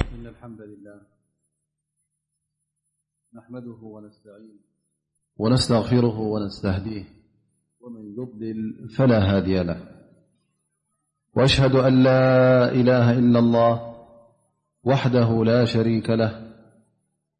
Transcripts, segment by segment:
إن الحمد لله نحمده ونستعين ونستغفره ونستهديه ومن يضلل فلا هادي له وأشهد أن لا إله إلا الله وحده لا شريك له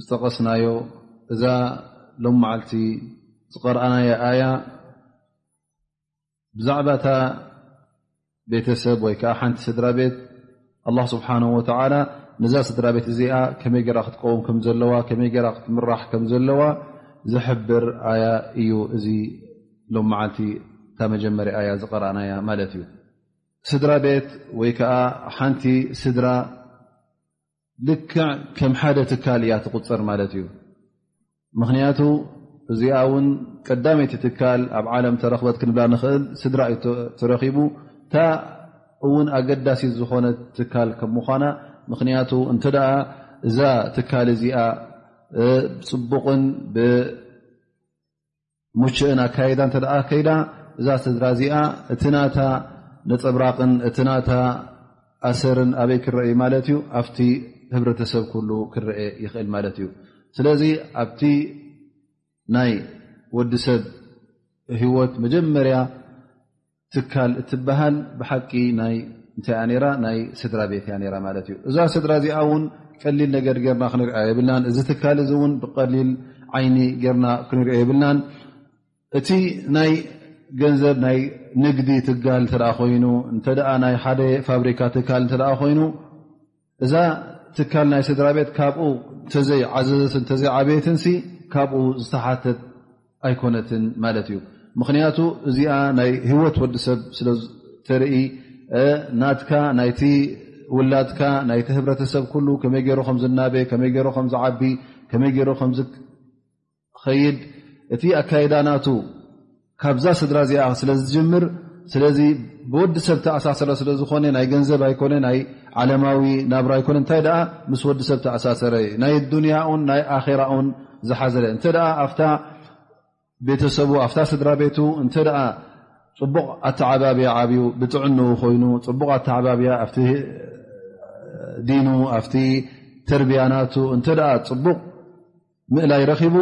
ዝጠቐስናዮ እዛ ሎም መዓልቲ ዝቐርኣናያ ኣያ ብዛዕባ እታ ቤተሰብ ወይ ከዓ ሓንቲ ስድራ ቤት ኣላ ስብሓን ወተዓላ ነዛ ስድራ ቤት እዚኣ ከመይ ገራ ክትቀውም ከም ዘለዋ ከመይ ገራ ክትምራሕ ከም ዘለዋ ዝሕብር ኣያ እዩ እዚ ሎም መዓልቲ እታ መጀመርያ ኣያ ዝቐርኣናያ ማለት እዩ ስድራ ቤት ወይ ከዓ ሓንቲ ስድራ ልክዕ ከም ሓደ ትካል እያ ትቁፅር ማለት እዩ ምክንያቱ እዚኣ እውን ቀዳመይቲ ትካል ኣብ ዓለም ተረክበት ክንብላ ንክእል ስድራ እዩ ተረኪቡ እታ እውን ኣገዳሲ ዝኮነ ትካል ከም ምኳና ምክንያቱ እንተ እዛ ትካል እዚኣ ፅቡቅን ሙችእን ኣካይዳ እተ ከይዳ እዛ ስድራ እዚኣ እቲ ናታ ነፀብራቕን እቲ ናታ ኣሰርን ኣበይ ክረአዩ ማለት እዩ ኣብቲ ህብረተሰብ ኩሉ ክረአ ይኽእል ማለት እዩ ስለዚ ኣብቲ ናይ ወዲ ሰብ ህወት መጀመርያ ትካል እትበሃል ብሓቂ ናይ እንታይ እያ ነራ ናይ ስድራ ቤት እያ ነራ ማለት እዩ እዛ ስድራ እዚኣ እውን ቀሊል ነገር ገርና ክንርያ የብልናን እዚ ትካል እዚ እውን ብቀሊል ዓይኒ ገርና ክንሪኦ የብልናን እቲ ናይ ገንዘብ ናይ ንግዲ ትጋል እተ ኮይኑ እተ ናይ ሓደ ፋብሪካ ትካል እተ ኮይኑ እዛ ትካል ናይ ስድራ ቤት ካብኡ እተዘይ ዓዘዘት እተዘይ ዓበየትን ካብኡ ዝተሓተት ኣይኮነትን ማለት እዩ ምክንያቱ እዚኣ ናይ ህወት ወዲ ሰብ ስለተርኢ ናትካ ናይቲ ውላድካ ናይቲ ህብረተሰብ ኩሉ ከመይ ገይሩ ከምዝናበ ከመይ ገይሩ ከምዝዓቢ ከመይ ገይሩ ኸይድ እቲ ኣካይዳ ናቱ ካብዛ ስድራ እዚኣ ስለ ዝጅምር ስለዚ ብወዲ ሰብ ተኣሳሰረ ስለ ዝኾነ ናይ ገንዘብ ኣይኮነ ናይ ዓለማዊ ናብራ ኣይኮነ እንታይ ደኣ ምስ ወዲ ሰብ ተኣሳሰረ ናይ ኣዱንያኡን ናይ ኣኼራኡን ዝሓዘለ እንተ ደኣ ኣፍታ ቤተሰቡ ኣፍታ ስድራ ቤቱ እንተ ደኣ ፅቡቕ ኣተዓባብያ ዓብዩ ብጥዕንኡ ኮይኑ ፅቡቕ ኣተዓባብያ ኣብቲ ዲኑ ኣብቲ ተርብያ ናቱ እንተ ደኣ ፅቡቕ ምእላይ ረኺቡ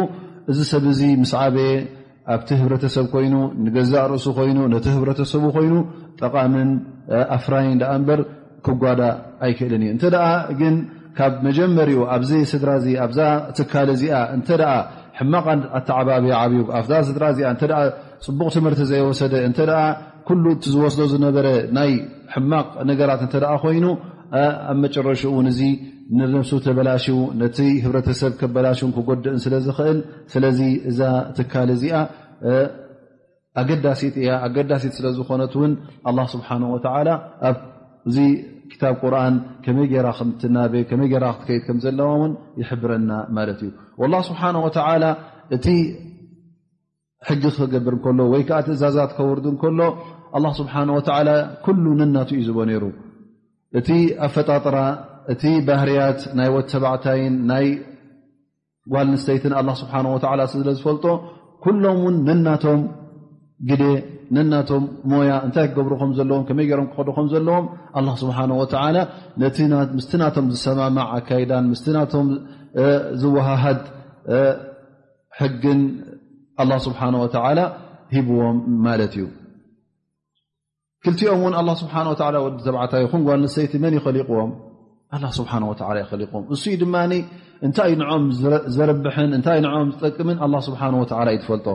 እዚ ሰብ እዚ ምስ ዓበየ ኣብቲ ህብረተሰብ ኮይኑ ንገዛእ ርእሱ ኮይኑ ነቲ ህብረተሰቡ ኮይኑ ጠቓምን ኣፍራይን ደኣ እምበር ክጓዳ ኣይክእልን እዩ እንተ ደኣ ግን ካብ መጀመሪኡ ኣብዚ ስድራ እዚ ኣብዛ ትካል እዚኣ እንተ ሕማቕ ኣተዓባብ ዓብዩ ኣብዛ ስድራ እዚኣ እተ ፅቡቕ ትምህርቲ ዘይወሰደ እንተ ኩሉ እቲ ዝወስዶ ዝነበረ ናይ ሕማቕ ነገራት እንተ ኮይኑ ኣብ መጨረሽኡ ውን እዚ ንነብሱ ተበላሽ ነቲ ህብረተሰብ ከበላሽን ክጎድእን ስለ ዝኽእል ስለዚ እዛ ትካል እዚኣ ኣገዳሲት እያ ኣገዳሲት ስለ ዝኾነት ውን ኣላ ስብሓን ወተላ ኣብዚ ክታብ ቁርን ከመይ ገራ ከምትናበ ከመይ ገራ ክትከይድ ከም ዘለዋ ውን ይሕብረና ማለት እዩ ላ ስብሓን ወተላ እቲ ሕጊ ክገብር ከሎ ወይ ከዓ ትእዛዛት ከውርድ ከሎ ኣላ ስብሓን ወተላ ኩሉ ንናት እዩ ዝቦ ነይሩ እቲ ኣፈጣጥራ እቲ ባህርያት ናይ ወት ሰባዕታይን ናይ ጓል ንስተይትን ኣላ ስብሓን ወላ ስለ ዝፈልጦ ኩሎም ውን ንናቶም ግደ ንናቶም ሞያ እንታይ ክገብሩ ከም ዘለዎም ከመይ ገሮም ክኸዱ ከም ዘለዎም ኣላ ስብሓን ወተላ ምስቲ ናቶም ዝሰማማዕ ኣካይዳን ምስቲ ናቶም ዝወሃሃድ ሕግን ኣላ ስብሓን ወተላ ሂብዎም ማለት እዩ ክልቲኦም እውን ኣላ ስብሓን ወላ ወዲ ተባዕታ ይኹን ጓል ንሰይቲ መን ይኸሊቕዎም ኣላ ስብሓን ወላ ይኸሊቕዎም እሱዩ ድማ እንታይ ንኦም ዘርብሕን እንታይ ንኦም ዝጠቅምን ኣላ ስብሓን ወተላ እዩ ትፈልጦ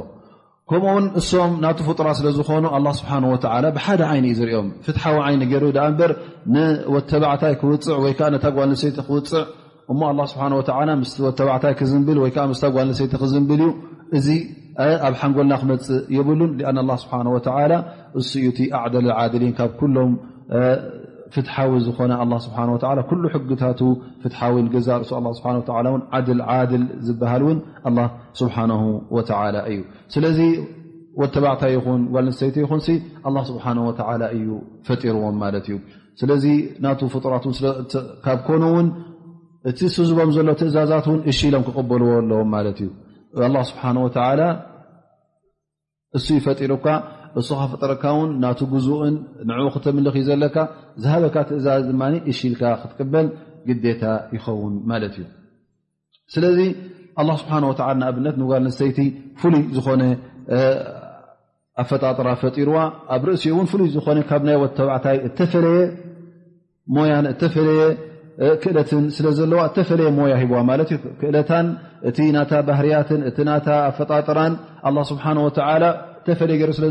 ከምኡ ውን እሶም ናቱ ፍጡራ ስለ ዝኾኑ ኣላ ስብሓን ወተላ ብሓደ ዓይኒ እዩ ዝርኦም ፍትሓዊ ዓይኒ ገይሩ ድኣ እምበር ንወተባዕታይ ክውፅዕ ወይ ከዓ ነታ ጓልንሰይቲ ክውፅዕ እሞ ኣላ ስብሓን ወተላ ምስ ወተባዕታይ ክዝንብል ወይከዓ ምስታ ጓልንሰይቲ ክዝንብል እዩ እዚ ኣብ ሓንጎልና ክመፅእ የብሉን ኣን ላ ስብሓ ወተላ እሱ እዩ እቲ ኣዕደል ዓድሊን ካብ ኩሎም ፍትሓዊ ዝኾነ ኣላ ስብሓን ወላ ኩሉ ሕግታቱ ፍትሓዊ ንገዛ ርእሱ ኣላ ስብሓን ወላ ን ዓድል ዓድል ዝበሃል እውን ኣላ ስብሓን ወተላ እዩ ስለዚ ወተባዕታ ይኹን ጓል ንስተይቲ ይኹን ኣላ ስብሓን ወተላ እዩ ፈጢርዎም ማለት እዩ ስለዚ ናቱ ፍጡራት ካብ ኮኑ እውን እቲ ስዝቦም ዘሎ ትእዛዛት እውን እሺ ኢሎም ክቕበልዎ ኣለዎም ማለት እዩ ኣላ ስብሓን ወተላ እሱ ዩ ፈጢሩካ እሱ ካፍጠረካ ውን ናቱ ግዙእን ንዕኡ ክተምልኽ ዩ ዘለካ ዝሃበካ ትእዛዝ ድማ እሽኢልካ ክትቅበል ግዴታ ይኸውን ማለት እዩ ስለዚ ኣላ ስብሓን ወላ ንኣብነት ንጓል ንስተይቲ ፍሉይ ዝኾነ ኣፈጣጥራ ፈጢርዋ ኣብ ርእሲኡ እውን ፍሉይ ዝኾነ ካብ ናይ ወተባዕታይ እተፈለየ ሞያን እተፈለየ ክእለትን ስለ ዘለዋ እተፈለየ ሞያ ሂቦዋ ማለት እዩ ክእለታን እቲ ናታ ባህርያትን እቲ ናታ ኣፈጣጥራን ኣላ ስብሓን ወተላ እተፈለየ ገይሩ ስለ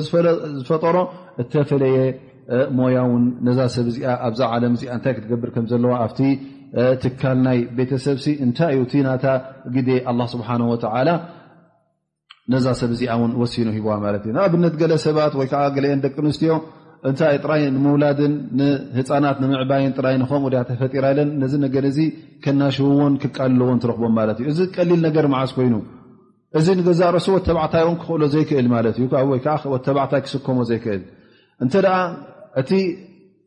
ዝፈጠሮ እተፈለየ ሞያ ውን ነዛ ሰብ እዚኣ ኣብዛ ዓለም እዚኣ እንታይ ክትገብር ከም ዘለዋ ኣብቲ ትካል ናይ ቤተሰብሲ እንታይ እዩ እቲ ናታ ግዴ ኣላ ስብሓን ወተዓላ ነዛ ሰብ እዚኣ ውን ወሲኑ ሂቦዋ ማለት እዩ ንኣብነት ገለ ሰባት ወይ ከዓ ገለአን ደቂ ኣንስትዮ እንታይ ጥራይ ንምውላድን ንህፃናት ንምዕባይን ጥራይ ንከምኡ ድያ ተፈጢራ ኢለን ነዚ ነገር እዚ ከናሽውዎን ክቃልልዎን ትረክቦም ማለት እዩ እዚ ቀሊል ነገር መዓስ ኮይኑ እዚ ንገዛእ ርእሱ ወተባዕታይ እውን ክኽእሎ ዘይክእል ማለት እዩ ወይከዓ ወተባዕታይ ክስከሞ ዘይክእል እንተ እቲ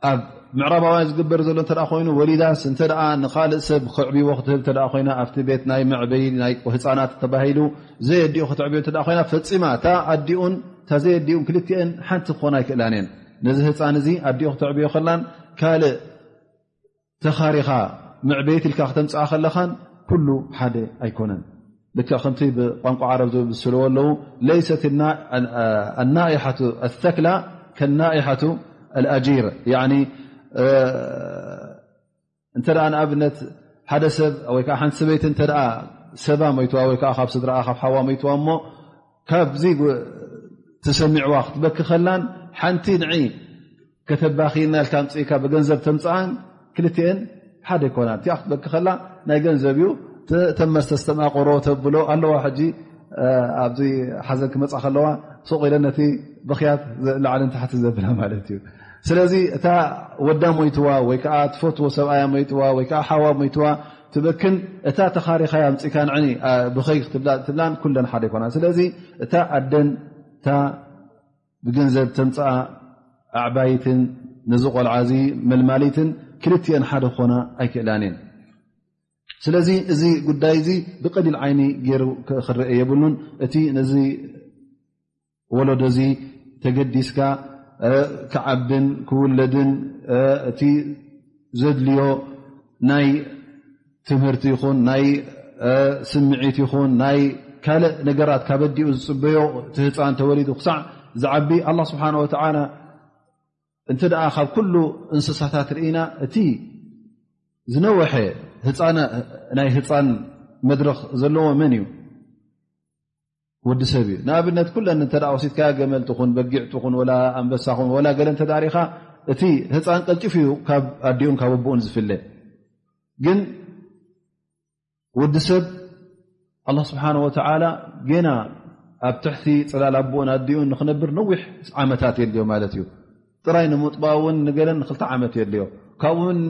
ኣብ ምዕራባውያን ዝግበር ዘሎ እተ ኮይኑ ወሊዳስ እንተ ንካልእ ሰብ ክዕብዎ ክትህብ እተ ኮይና ኣብቲ ቤት ናይ መዕበይ ናይ ህፃናት ተባሂሉ ዘየዲኡ ክትዕብዮ እተ ኮይና ፈፂማ እታ ኣዲኡን እታ ዘየዲኡን ክልትኤን ሓንቲ ክኾና ኣይክእላን እየን ነዚ ህፃን እዚ ኣዲኡ ክትዕብዮ ከላን ካልእ ተኻሪኻ ምዕበይት ኢልካ ክተምፅኣ ከለኻን ኩሉ ሓደ ኣይኮነን ልክዕ ከምቲ ብቋንቋ ዓረብ ዝስልዎ ኣለዉ ለይሰት ኣናኢሓ ኣተክላ ከናኢሓ ኣጂር እንተ ንኣብነት ሓደ ሰብ ወይዓ ሓንቲ ሰበይቲ እተ ሰባ ሞይትዋ ወይዓ ካብ ስድራኣ ካብ ሓዋ ሞይትዋ እሞ ካብዚ ተሰሚዕዋ ክትበኪ ከላን ሓንቲ ንዒ ከተባኺና ኢልካ ኣምፅእካ ብገንዘብ ተምፅኣን ክልትኤን ሓደ ኣይኮና እቲኣ ክትበኪ ከላ ናይ ገንዘብ እዩ ተም መስተ ዝተማቆሮ ተብሎ ኣለዋ ሕጂ ኣብዚ ሓዘን ክመፅእ ከለዋ ሱቅ ኢለ ነቲ በክያት ላዓልን ታሕቲ ዘብላ ማለት እዩ ስለዚ እታ ወዳ ሞይትዋ ወይከዓ ትፈትዎ ሰብኣያ ሞይትዋ ወይከዓ ሓዋ ሞይትዋ ትበክን እታ ተኻሪኻያ ኣምፅእካ ንዕኒ ብኸይ ክትብላ ትብላን ኩለን ሓደ ኣይኮና ስለዚ እታ ኣደን እታ ብገንዘብ ተምፅኣ ኣዕባይትን ነዚ ቆልዓ እዚ መልማሊትን ክልትኤን ሓደ ክኾና ኣይክእላን እየን ስለዚ እዚ ጉዳይ እዚ ብቀሊል ዓይኒ ገይሩ ክረአ የብሉን እቲ ነዚ ወለዶ እዚ ተገዲስካ ክዓብን ክውለድን እቲ ዘድልዮ ናይ ትምህርቲ ይኹን ናይ ስምዒት ይኹን ናይ ካልእ ነገራት ካብ ኣዲኡ ዝፅበዮ እቲ ህፃን ተወሊዱ ክሳዕ ዝዓቢ ኣላ ስብሓን ወተዓላ እንተ ደኣ ካብ ኩሉ እንስሳታት ርኢና እቲ ዝነወሐ ናይ ህፃን መድረኽ ዘለዎ መን እዩ ወዲ ሰብ እዩ ንኣብነት ኩለን እተ ወሲትካ ገመል ትኹን በጊዕ ትኹን ወላ ኣንበሳ ኹን ወላ ገለ እንተዳሪኻ እቲ ህፃን ቀልጢፉ እዩ ካብ ኣዲኡን ካብ ኣቦኡን ዝፍለ ግን ወዲ ሰብ ኣላ ስብሓን ወተዓላ ገና ኣብ ትሕቲ ፅላል ኣቦኡን ኣዲኡን ንክነብር ነዊሕ ዓመታት የድልዮ ማለት እዩ ጥራይ ንምጥባው ውን ንገለ ንክልተ ዓመት የድልዮ ካብኡ ውን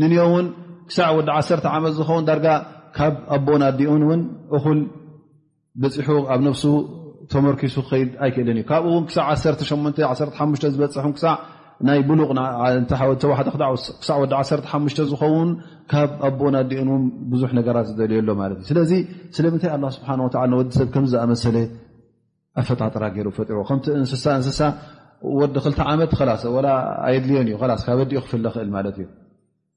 ንንዮ ውን ክሳዕ ወዲ ዓሰርተ ዓመት ዝኸውን ዳርጋ ካብ ኣቦን ኣዲኡን ውን እኹል በፂሑ ኣብ ነፍሱ ተመርኪሱ ክኸይድ ኣይክእልን እዩ ካብኡ ውን ክሳዕ 1ሸሓ ዝበፅሕ ክሳዕ ናይ ብሉቕ ተዋሕዶ ክሳዕ ወዲ ዓሰርተ ሓሙሽተ ዝኸውን ካብ ኣቦን ኣዲኡን ውን ብዙሕ ነገራት ዝደልዮ ኣሎ ማለት እዩ ስለዚ ስለምንታይ ኣላ ስብሓን ወላ ንወዲ ሰብ ከምዝኣመሰለ ኣፈጣጥራ ገይሩ ፈጥርዎ ከምቲ እንስሳ እንስሳ ወዲ ክልተ ዓመት ላስ ላ ኣየድልዮን እዩ ላስ ካብ ኣዲኡ ክፍለ ክእል ማለት እዩ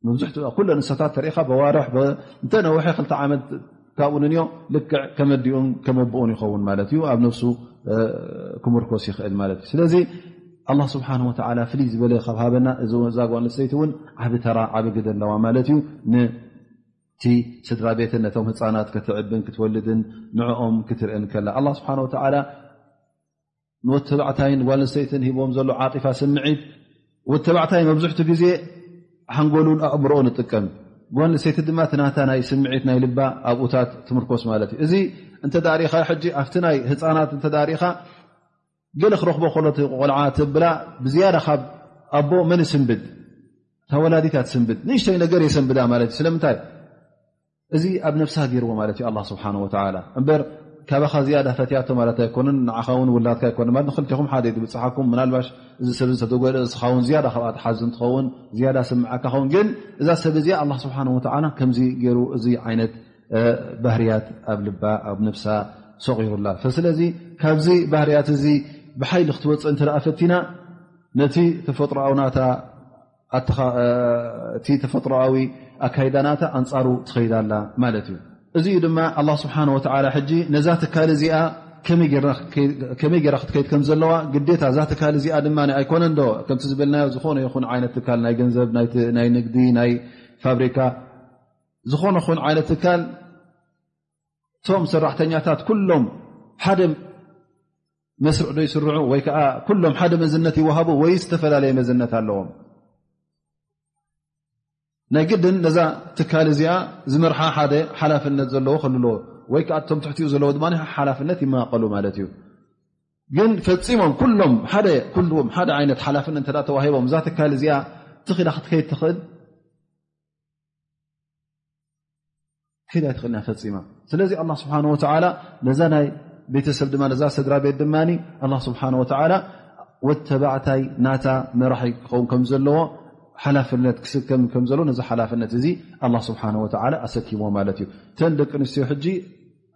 መብዝሕት ኩሉ እንስሳታት ተሪኢካ ብዋርሕ እንተነውሐ ክልተ ዓመት ካብኡ ንንዮ ልክዕ ከመዲኡን ከመብኡን ይኸውን ማለት እዩ ኣብ ነፍሱ ክምርኮስ ይኽእል ማለት እዩ ስለዚ ኣላ ስብሓን ወላ ፍልይ ዝበለ ካብ ሃበና እዛ ጓ ንሰይቲ እውን ዓብ ተራ ዓብ ግደ ኣለዋ ማለት እዩ እቲ ስድራ ቤትን ነቶም ህፃናት ክትዕብን ክትወልድን ንዕኦም ክትርእን ከላ ኣላ ስብሓን ወተዓላ ንወት ተባዕታይን ጓልንሰይትን ሂቦም ዘሎ ዓጢፋ ስምዒት ወት ተባዕታይ መብዝሕቱ ግዜ ሓንጎሉን ኣእምሮኦ ንጥቀም ጓል ንሰይቲ ድማ ትናታ ናይ ስምዒት ናይ ልባ ኣብኡታት ትምርኮስ ማለት እዩ እዚ እንተዳሪእኻ ሕጂ ኣብቲ ናይ ህፃናት እተዳሪእኻ ገለ ክረኽቦ ከሎ እቲ ቆልዓ ትብላ ብዝያዳ ካብ ኣቦ መን ይስንብድ እታ ወላዲት እያ ትስንብድ ንእሽተይ ነገር የሰንብዳ ማለት እዩ ስለምንታይ እዚ ኣብ ነብሳ ገይርዎ ማለት እዩ ኣላ ስብሓን ወተላ እምበር ካባኻ ዝያዳ ፈትያቶ ማለት ኣይኮነን ንዓኻ ውን ውላድካ ኣይኮነ ማለት ንክልቲኹም ሓደ ዩ ዝብፅሓኩም ምናልባሽ እዚ ሰብ ዚ ተተጎደ እስኻውን ዝያዳ ካብኣ ትሓዝ እንትኸውን ዝያዳ ስምዓካ ኸውን ግን እዛ ሰብ እዚኣ ኣላ ስብሓን ወተዓላ ከምዚ ገይሩ እዚ ዓይነት ባህርያት ኣብ ልባ ኣብ ነብሳ ሰቑሩላ ስለዚ ካብዚ ባህርያት እዚ ብሓይሊ ክትወፅእ እንተ ፈቲና ነቲ ተፈጥሮኣውናታ እቲ ተፈጥሮኣዊ ኣካይዳናታ ኣንፃሩ ትኸይዳ ኣላ ማለት እዩ እዚ ዩ ድማ ኣላ ስብሓን ወተላ ሕጂ ነዛ ትካል እዚኣ ከመይ ገራ ክትከይድ ከም ዘለዋ ግዴታ እዛ ትካል እዚኣ ድማ ኣይኮነንዶ ከምቲ ዝበልናዮ ዝኾነ ይኹን ዓይነት ትካል ናይ ገንዘብ ናይ ንግዲ ናይ ፋብሪካ ዝኾነ ኹን ዓይነት ትካል እቶም ሰራሕተኛታት ኩሎም ሓደ መስርዕ ዶ ይስርዑ ወይ ከዓ ኩሎም ሓደ መዝነት ይወሃቡ ወይ ዝተፈላለየ መዝነት ኣለዎም ናይ ግድን ነዛ ትካል እዚኣ ዝመርሓ ሓደ ሓላፍነት ዘለዎ ክልዎ ወይ ከዓ እቶም ትሕትኡ ዘለዎ ድማ ሓላፍነት ይመቀሉ ማለት እዩ ግን ፈፂሞም ኩሎም ም ሓደ ዓይነት ሓላፍነት ተዋሂቦም እዛ ትካል እዚኣ ትኽኢላ ክትከይድ ትኽእል ክድ ኣይትኽእል ያ ፈፂማ ስለዚ ኣላ ስብሓን ወተላ ነዛ ናይ ቤተሰብ ድማ ነዛ ስድራ ቤት ድማ ኣላ ስብሓን ወተላ ወድ ተባዕታይ ናታ መራሒ ክኸውን ከም ዘለዎ ሓላፍነት ክስከም ከም ዘለዎ ነዚ ሓላፍነት እዚ ኣላ ስብሓን ወተላ ኣሰኪሞ ማለት እዩ እተን ደቂ ኣንስትዮ ሕጂ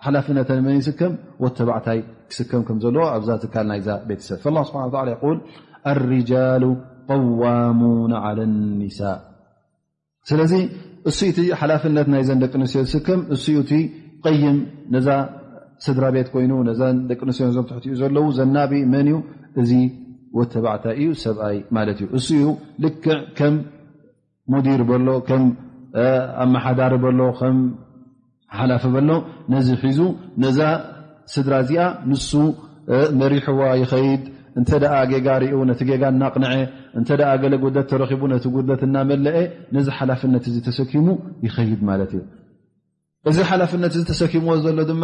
ሓላፍነት መን ይስከም ወድ ተባዕታይ ክስከም ከም ዘለዎ ኣብዛ ትካል ናይዛ ቤተሰብ ላ ስብሓ ል ኣርጃሉ ቀዋሙና ዓለ ኒሳ ስለዚ እሱ እቲ ሓላፍነት ናይ ዘን ደቂ ኣንስትዮ ዝስከም እሱ እቲ ይም ነዛ ስድራ ቤት ኮይኑ ነዘ ደቂ ኣንስትዮ ዞም ትሕትኡ ዘለዉ ዘናቢ መን እዩ እዚ ወተባዕታይ እዩ ሰብኣይ ማለት እዩ እሱ ዩ ልክዕ ከም ሙዲር በሎ ከም ኣመሓዳሪ በሎ ሓላፊ በሎ ነዚ ሒዙ ነዛ ስድራ እዚኣ ንሱ መሪሕዋ ይኸይድ እንተ ጌጋ ሪኡ ነቲ ጌጋ እናቕንዐ እንተ ገለ ጉድለት ተረኪቡ ነቲ ጉድለት እናመለአ ነዚ ሓላፍነት እዚ ተሰኪሙ ይኸይድ ማለት እዩ እዚ ሓላፍነት እዚ ተሰኪምዎ ዘሎ ድማ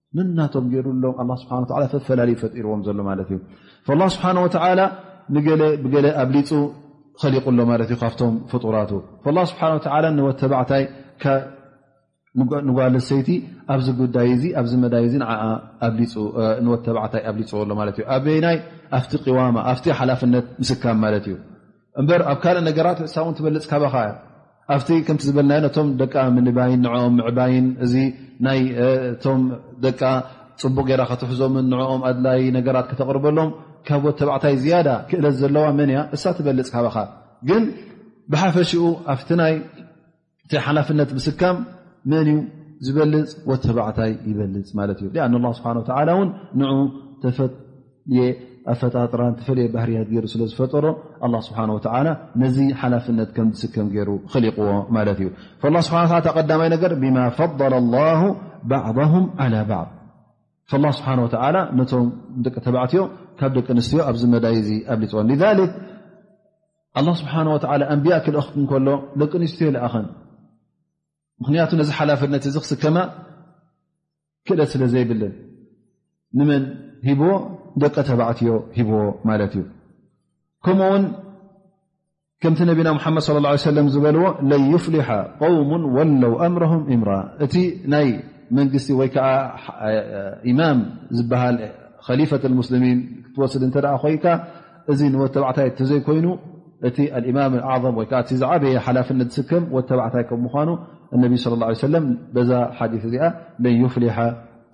ነናቶም ገይሩሎም ኣላ ስብሓን ወላ ፈፈላለዩ ፈጢርዎም ዘሎ ማለት እዩ ላ ስብሓን ወተዓላ ንገለ ብገለ ኣብሊፁ ኸሊቁ ኣሎ ማለት እዩ ካብቶም ፍጡራቱ ላ ስብሓን ወተዓላ ንወተባዕታይ ንጓል ሰይቲ ኣብዚ ጉዳይ እዚ ኣብዚ መዳይ እዚ ንዓ ንወተባዕታይ ኣብሊፅዎ ኣሎ ማለት እዩ ኣበይናይ ኣብቲ ቅዋማ ኣብቲ ሓላፍነት ምስካም ማለት እዩ እምበር ኣብ ካልእ ነገራት ንሳ እውን ትበልፅ ካባኻ እያ ኣብቲ ከምቲ ዝበልናዮ ነቶም ደቃ ምንባይን ንዕኦም ምዕባይን እዚ ናይ እቶም ደቃ ፅቡቕ ገይራ ከትሕዞምን ንዕኦም ኣድላይ ነገራት ከተቕርበሎም ካብ ወት ተባዕታይ ዝያዳ ክእለት ዘለዋ መን እያ እሳ ትበልፅ ካባኻ ግን ብሓፈሽኡ ኣብቲ ናይ እቲ ሓላፍነት ምስካም መን እዩ ዝበልፅ ወተባዕታይ ይበልፅ ማለት እዩ ኣ ላ ስብሓ ላ እውን ን ተፈየ ኣፈጣጥራን ተፈለየ ባህርያት ገይሩ ስለ ዝፈጠሮ ኣላ ስብሓ ወላ ነዚ ሓላፍነት ከም ዝስከም ገይሩ ክሊቕዎ ማለት እዩ ላ ስብሓ ላ ተቀዳማይ ነገር ብማ ፈضለ ላ ባዕም ዓላ ባዕ ላ ስብሓ ወላ ነቶም ደቂ ተባዕትዮ ካብ ደቂ ኣንስትዮ ኣብዚ መዳይ እዚ ኣብሊፅዎን ኣላ ስብሓን ወተዓላ ኣንብያ ክልእኽት እንከሎ ደቂ ኣንስትዮ ልኣኸን ምኽንያቱ ነዚ ሓላፍነት እዚ ክስከማ ክእለት ስለ ዘይብልን ንመን ሂብዎ ደቂ ተባዕትዮ ሂብዎ ማለት እዩ ከምኡ ውን ከምቲ ነቢና ሙሓመድ ለ ላ ሰለም ዝበልዎ ለይፍሊሓ ቆውሙ ወለው ኣምሮም እምራ እቲ ናይ መንግስቲ ወይ ከዓ ኢማም ዝበሃል ከሊፈት ሙስልሚን ክትወስድ እንተ ኮይንካ እዚ ንወድ ተባዕታይ እተዘይኮይኑ እቲ ኣልእማም ኣዕም ወይ ከዓ እቲ ዝዓበየ ሓላፍነት ዝስከም ወድ ተባዕታይ ከም ምኳኑ እነቢ ስለ ላ ሰለም በዛ ሓዲ እዚኣ ለን ዩፍሊሓ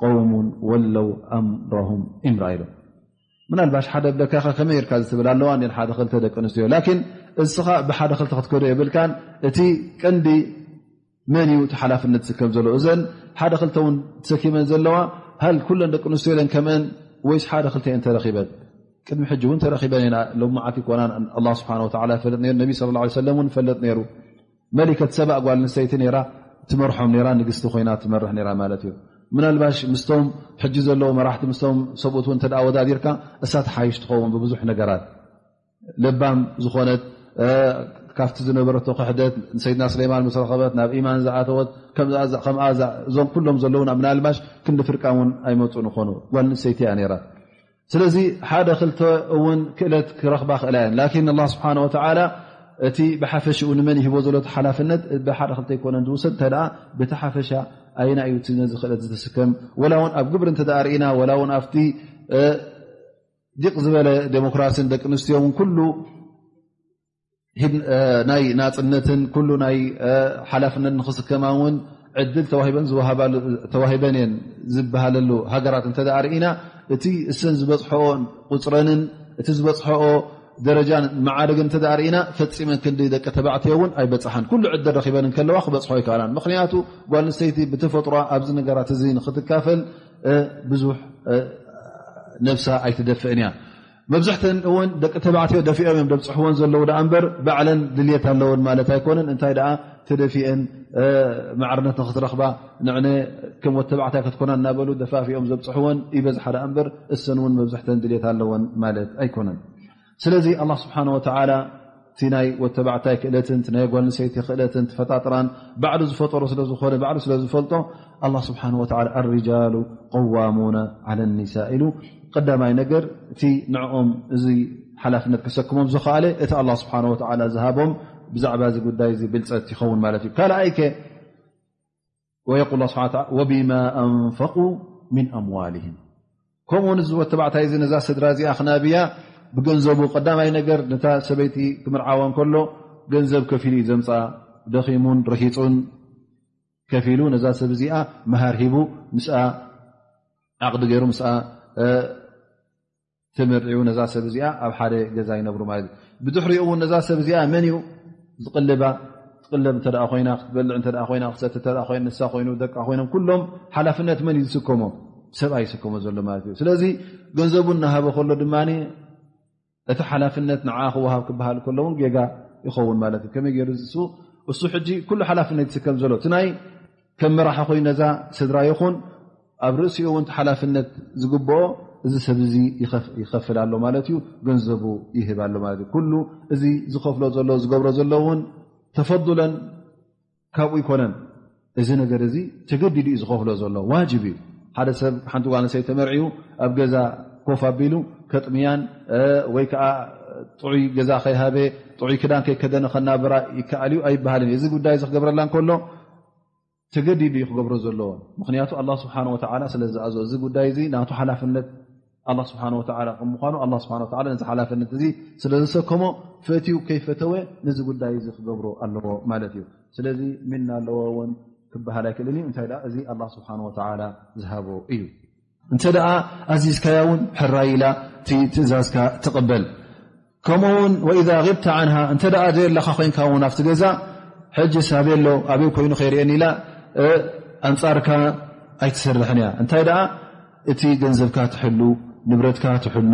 ቆውሙ ወለው ኣምሮም እምራ ኢሎም ምናልባሽ ሓደ ብደካ ከ ከመይ ርካ ዝትብል ኣለዋ ን ሓደ ክልተ ደቂ ኣንስትዮ ላኪን እስኻ ብሓደ ክልተ ክትከዶ የብልካን እቲ ቀንዲ መን እዩ እቲ ሓላፍነት ዝስከም ዘሎ እዘን ሓደ ክልተ ውን ተሰኪመን ዘለዋ ሃል ኩለን ደቂ ኣንስትዮ ኢለን ከምአን ወይስ ሓደ ክልተ እየን ተረኺበን ቅድሚ ሕጂ እውን ተረኺበን እየን ሎማዓልቲ ኮና ኣላ ስብሓን ወላ ይፈልጥ ሩ ነቢ ስለ ላ ሰለም እውን ይፈልጥ ነይሩ መሊከት ሰባእ ጓል ኣንስተይቲ ነራ ትመርሖም ነራ ንግስቲ ኮይና ትመርሕ ነራ ማለት እዩ ምናልባሽ ምስቶም ሕጂ ዘለዉ መራሕቲ ምስቶም ሰብኡት እውን ተደኣ ወዳዲርካ እሳ ተሓይሽ ትኸውን ብብዙሕ ነገራት ለባም ዝኾነት ካብቲ ዝነበረቶ ክሕደት ሰይድና ስለይማን ምስ ረኸበት ናብ ኢማን ዝኣተወት እዞም ኩሎም ዘለዉና ምናልባሽ ክንዲ ፍርቃ እውን ኣይመፁ ንኾኑ ጓል ንሰይቲ እያ ነራ ስለዚ ሓደ ክልተ እውን ክእለት ክረኽባ ክእላ እየን ላኪን ላ ስብሓን ወተላ እቲ ብሓፈሽኡ ንመን ይህቦ ዘሎ ሓላፍነት ብሓደ ክልተ ኣይኮነን ዝውሰድ እታይ ደኣ ብቲ ሓፈሻ ኣይና እዩ ነዚ ክእለት ዝተስከም ወላ እውን ኣብ ግብሪ እንተ ርእና ወላ እውን ኣብቲ ዲቕ ዝበለ ዴሞክራሲን ደቂ ኣንስትዮ ውን ኩሉ ናይ ናፅነትን ኩሉ ናይ ሓላፍነት ንክስከማ ውን ዕድል ተዋሂበን እየን ዝበሃለሉ ሃገራት እንተ ርእና እቲ እሰን ዝበፅሐኦ ቁፅረንን እቲ ዝበፅሐኦ ደረጃን መዓርግን እተ ርእና ፈፂመን ክንዲ ደቂ ተባዕትዮ ውን ኣይበፅሓን ኩሉ ዕድል ረኪበን ከለዋ ክበፅሖ ኣይከኣላን ምክንያቱ ጓል ኣንስተይቲ ብተፈጥሮ ኣብዚ ነገራት እዚ ንክትካፈል ብዙሕ ነብሳ ኣይትደፍእን እያ መብዝሕተን እውን ደቂ ተባዕትዮ ደፊኦም እዮም ደብፅሕዎን ዘለዉ ዳኣ እምበር ባዕለን ድልት ኣለዎን ማለት ኣይኮነን እንታይ ደኣ ተደፊአን ማዕርነት ንክትረኽባ ንዕነ ከም ወተባዕታይ ክትኮና እናበሉ ደፋፊኦም ዘብፅሕዎን ይበዝሓ ዳኣ እምበር እሰን እውን መብዝሕተን ድልት ኣለዎን ማለት ኣይኮነን ስለዚ ኣላ ስብሓን ወተዓላ እቲ ናይ ወተባዕታይ ክእለትን ናይ ጓልንሰይቲ ክእለትን ፈጣጥራን ባዕሉ ዝፈጠሩ ስለዝኾነ ባዕሉ ስለዝፈልጦ ኣላ ስብሓን ወላ ኣሪጃሉ ቀዋሙና ዓለ ኒሳ ኢሉ ቀዳማይ ነገር እቲ ንዕኦም እዚ ሓላፍነት ከሰክሞም ዝኸኣለ እቲ ኣላ ስብሓን ወላ ዝሃቦም ብዛዕባ እዚ ጉዳይ እዚ ብልፀት ይኸውን ማለት እዩ ካልኣይከ ወየቁል ላ ስብሓ ወብማ ኣንፈቁ ምን ኣምዋልህም ከምኡ ውን ዝወተባዕታይ እዚ ነዛ ስድራ እዚኣ ክናብያ ብገንዘቡ ቀዳማይ ነገር ነታ ሰበይቲ ክምርዓወ ከሎ ገንዘብ ከፊሉ እዩ ዘምፃ ደኺሙን ርሂፁን ከፊሉ ነዛ ሰብ እዚኣ መሃር ሂቡ ምስ ዓቅዲ ገይሩ ምስ ተመርዕዩ ነዛ ሰብ እዚኣ ኣብ ሓደ ገዛ ይነብሩ ማለት እዩ ብድሕሪኡ እውን ነዛ ሰብ እዚኣ መን እዩ ዝቅልባ ትቅለብ እተ ኮይና ክትበልዕ እተ ኮይና ክሰቲ እተ ኮይ ንሳ ኮይኑ ደቃ ኮይኖም ኩሎም ሓላፍነት መን እዩ ዝስከሞ ሰብኣ ይስከሞ ዘሎ ማለት እዩ ስለዚ ገንዘቡ እናሃበ ከሎ ድማ እቲ ሓላፍነት ንዓ ክወሃብ ክበሃል ከሎውን ጌጋ ይኸውን ማለት እዩ ከመይ ገይሩ እሱ ሕጂ ኩሉ ሓላፍነት ይስከም ዘሎ እ ከም መራሒ ኮይኑ ነዛ ስድራ ይኹን ኣብ ርእሲኡ እውን ሓላፍነት ዝግብኦ እዚ ሰብ እዚ ይኸፍል ኣሎ ማለት እዩ ገንዘቡ ይህብ ኣሎ ማለት እዩ ኩሉ እዚ ዝኸፍሎ ዘሎ ዝገብሮ ዘሎ እውን ተፈዱለን ካብኡ ይኮነን እዚ ነገር እዚ ተገዲዱ ዩ ዝኸፍሎ ዘሎ ዋጅብ እዩ ሓደ ሰብ ሓንቲ ጓል ንሰይ ተመርዕዩ ኣብ ገዛ ኮፍ ኣቢሉ ከጥምያን ወይ ከዓ ጥዑይ ገዛ ከይሃበ ጥዑይ ክዳን ከይከደነ ከናብራ ይከኣል እዩ ኣይበሃልን እዩ እዚ ጉዳይ እዚ ክገብረላ እከሎ ተገዲዱ ዩ ክገብሮ ዘለዎ ምክንያቱ ኣላ ስብሓን ወተላ ስለ ዝኣዞ እዚ ጉዳይ እዚ ናቱ ሓላፍነት ኣላ ስብሓን ወላ ከም ምኳኑ ኣላ ስብሓን ወላ ነዚ ሓላፍነት እዚ ስለ ዝሰከሞ ፈትዩ ከይፈተወ ነዚ ጉዳይ እዚ ክገብሮ ኣለዎ ማለት እዩ ስለዚ ምና ኣለዎ እውን ክበሃል ኣይክእልን እዩ እንታይ እዚ ኣላ ስብሓን ወተላ ዝሃቦ እዩ እንተ ኣዚዝካያ ውን ሕራይ ኢላ ትእዛዝካ ትቕበል ከምኡ ውን ወኢዛ غብተ ዓንሃ እንተ ዘየለኻ ኮንካ ውን ኣብቲ ገዛ ሕጂ ሳበይ ኣሎ ኣበይ ኮይኑ ከይርአኒ ኢላ ኣንፃርካ ኣይትሰርሕን እያ እንታይ ደኣ እቲ ገንዘብካ ትሕሉ ንብረትካ ትሕሉ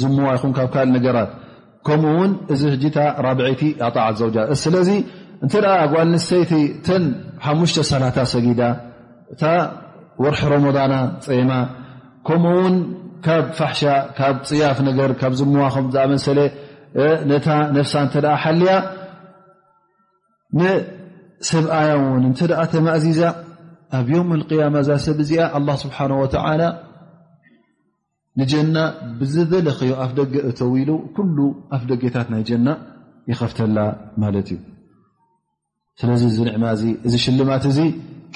ዝምዋ ይኹን ካብ ካልእ ነገራት ከምኡ ውን እዚ ህጂታ ራብዐይቲ ኣጣዓት ዘውጃ ስለዚ እንተ ጓል ንሰይቲ ተን ሓሙሽተ ሰላታ ሰጊዳ እታ ወርሒ ሮሞዳና ፀማ ከምኡ ውን ካብ ፋሕሻ ካብ ፅያፍ ነገር ካብ ዝምዋ ከም ዝኣመሰለ ነታ ነፍሳ እተ ሓልያ ንሰብኣያ ውን እንተ ተማእዚዛ ኣብ ዮም ቅያማ እዛ ሰብ እዚኣ ኣላ ስብሓን ወተላ ንጀና ብዝደለኸዮ ኣፍ ደገ እተው ኢሉ ኩሉ ኣፍ ደገታት ናይ ጀና ይኸፍተላ ማለት እዩ ስለዚ እዚ ንዕማ እዚ እዚ ሽልማት እዚ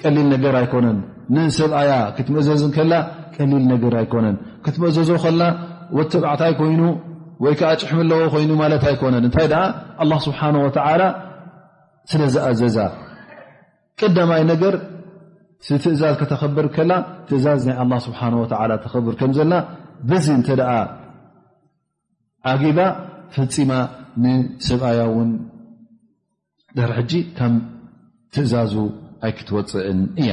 ቀሊል ነገር ኣይኮነን ንሰብኣያ ክትመእዘዝ ከላ ቀሊል ነገር ኣይኮነን ክትመእዘዞ ከላ ወ ተባዕታይ ኮይኑ ወይ ከዓ ጭሕሚ ኣለዎ ኮይኑ ማለት ኣይኮነን እንታይ ደኣ ኣላ ስብሓን ወተዓላ ስለ ዝኣዘዛ ቀዳማይ ነገር ትእዛዝ ከተኽብር ከላ ትእዛዝ ናይ ኣላ ስብሓን ወላ ተኽብር ከም ዘላ በዚ እንተ ደኣ ዓጊባ ፈፂማ ንሰብኣያ እውን ድሕሪ ሕጂ ካብ ትእዛዙ ኣይክትወፅእን እያ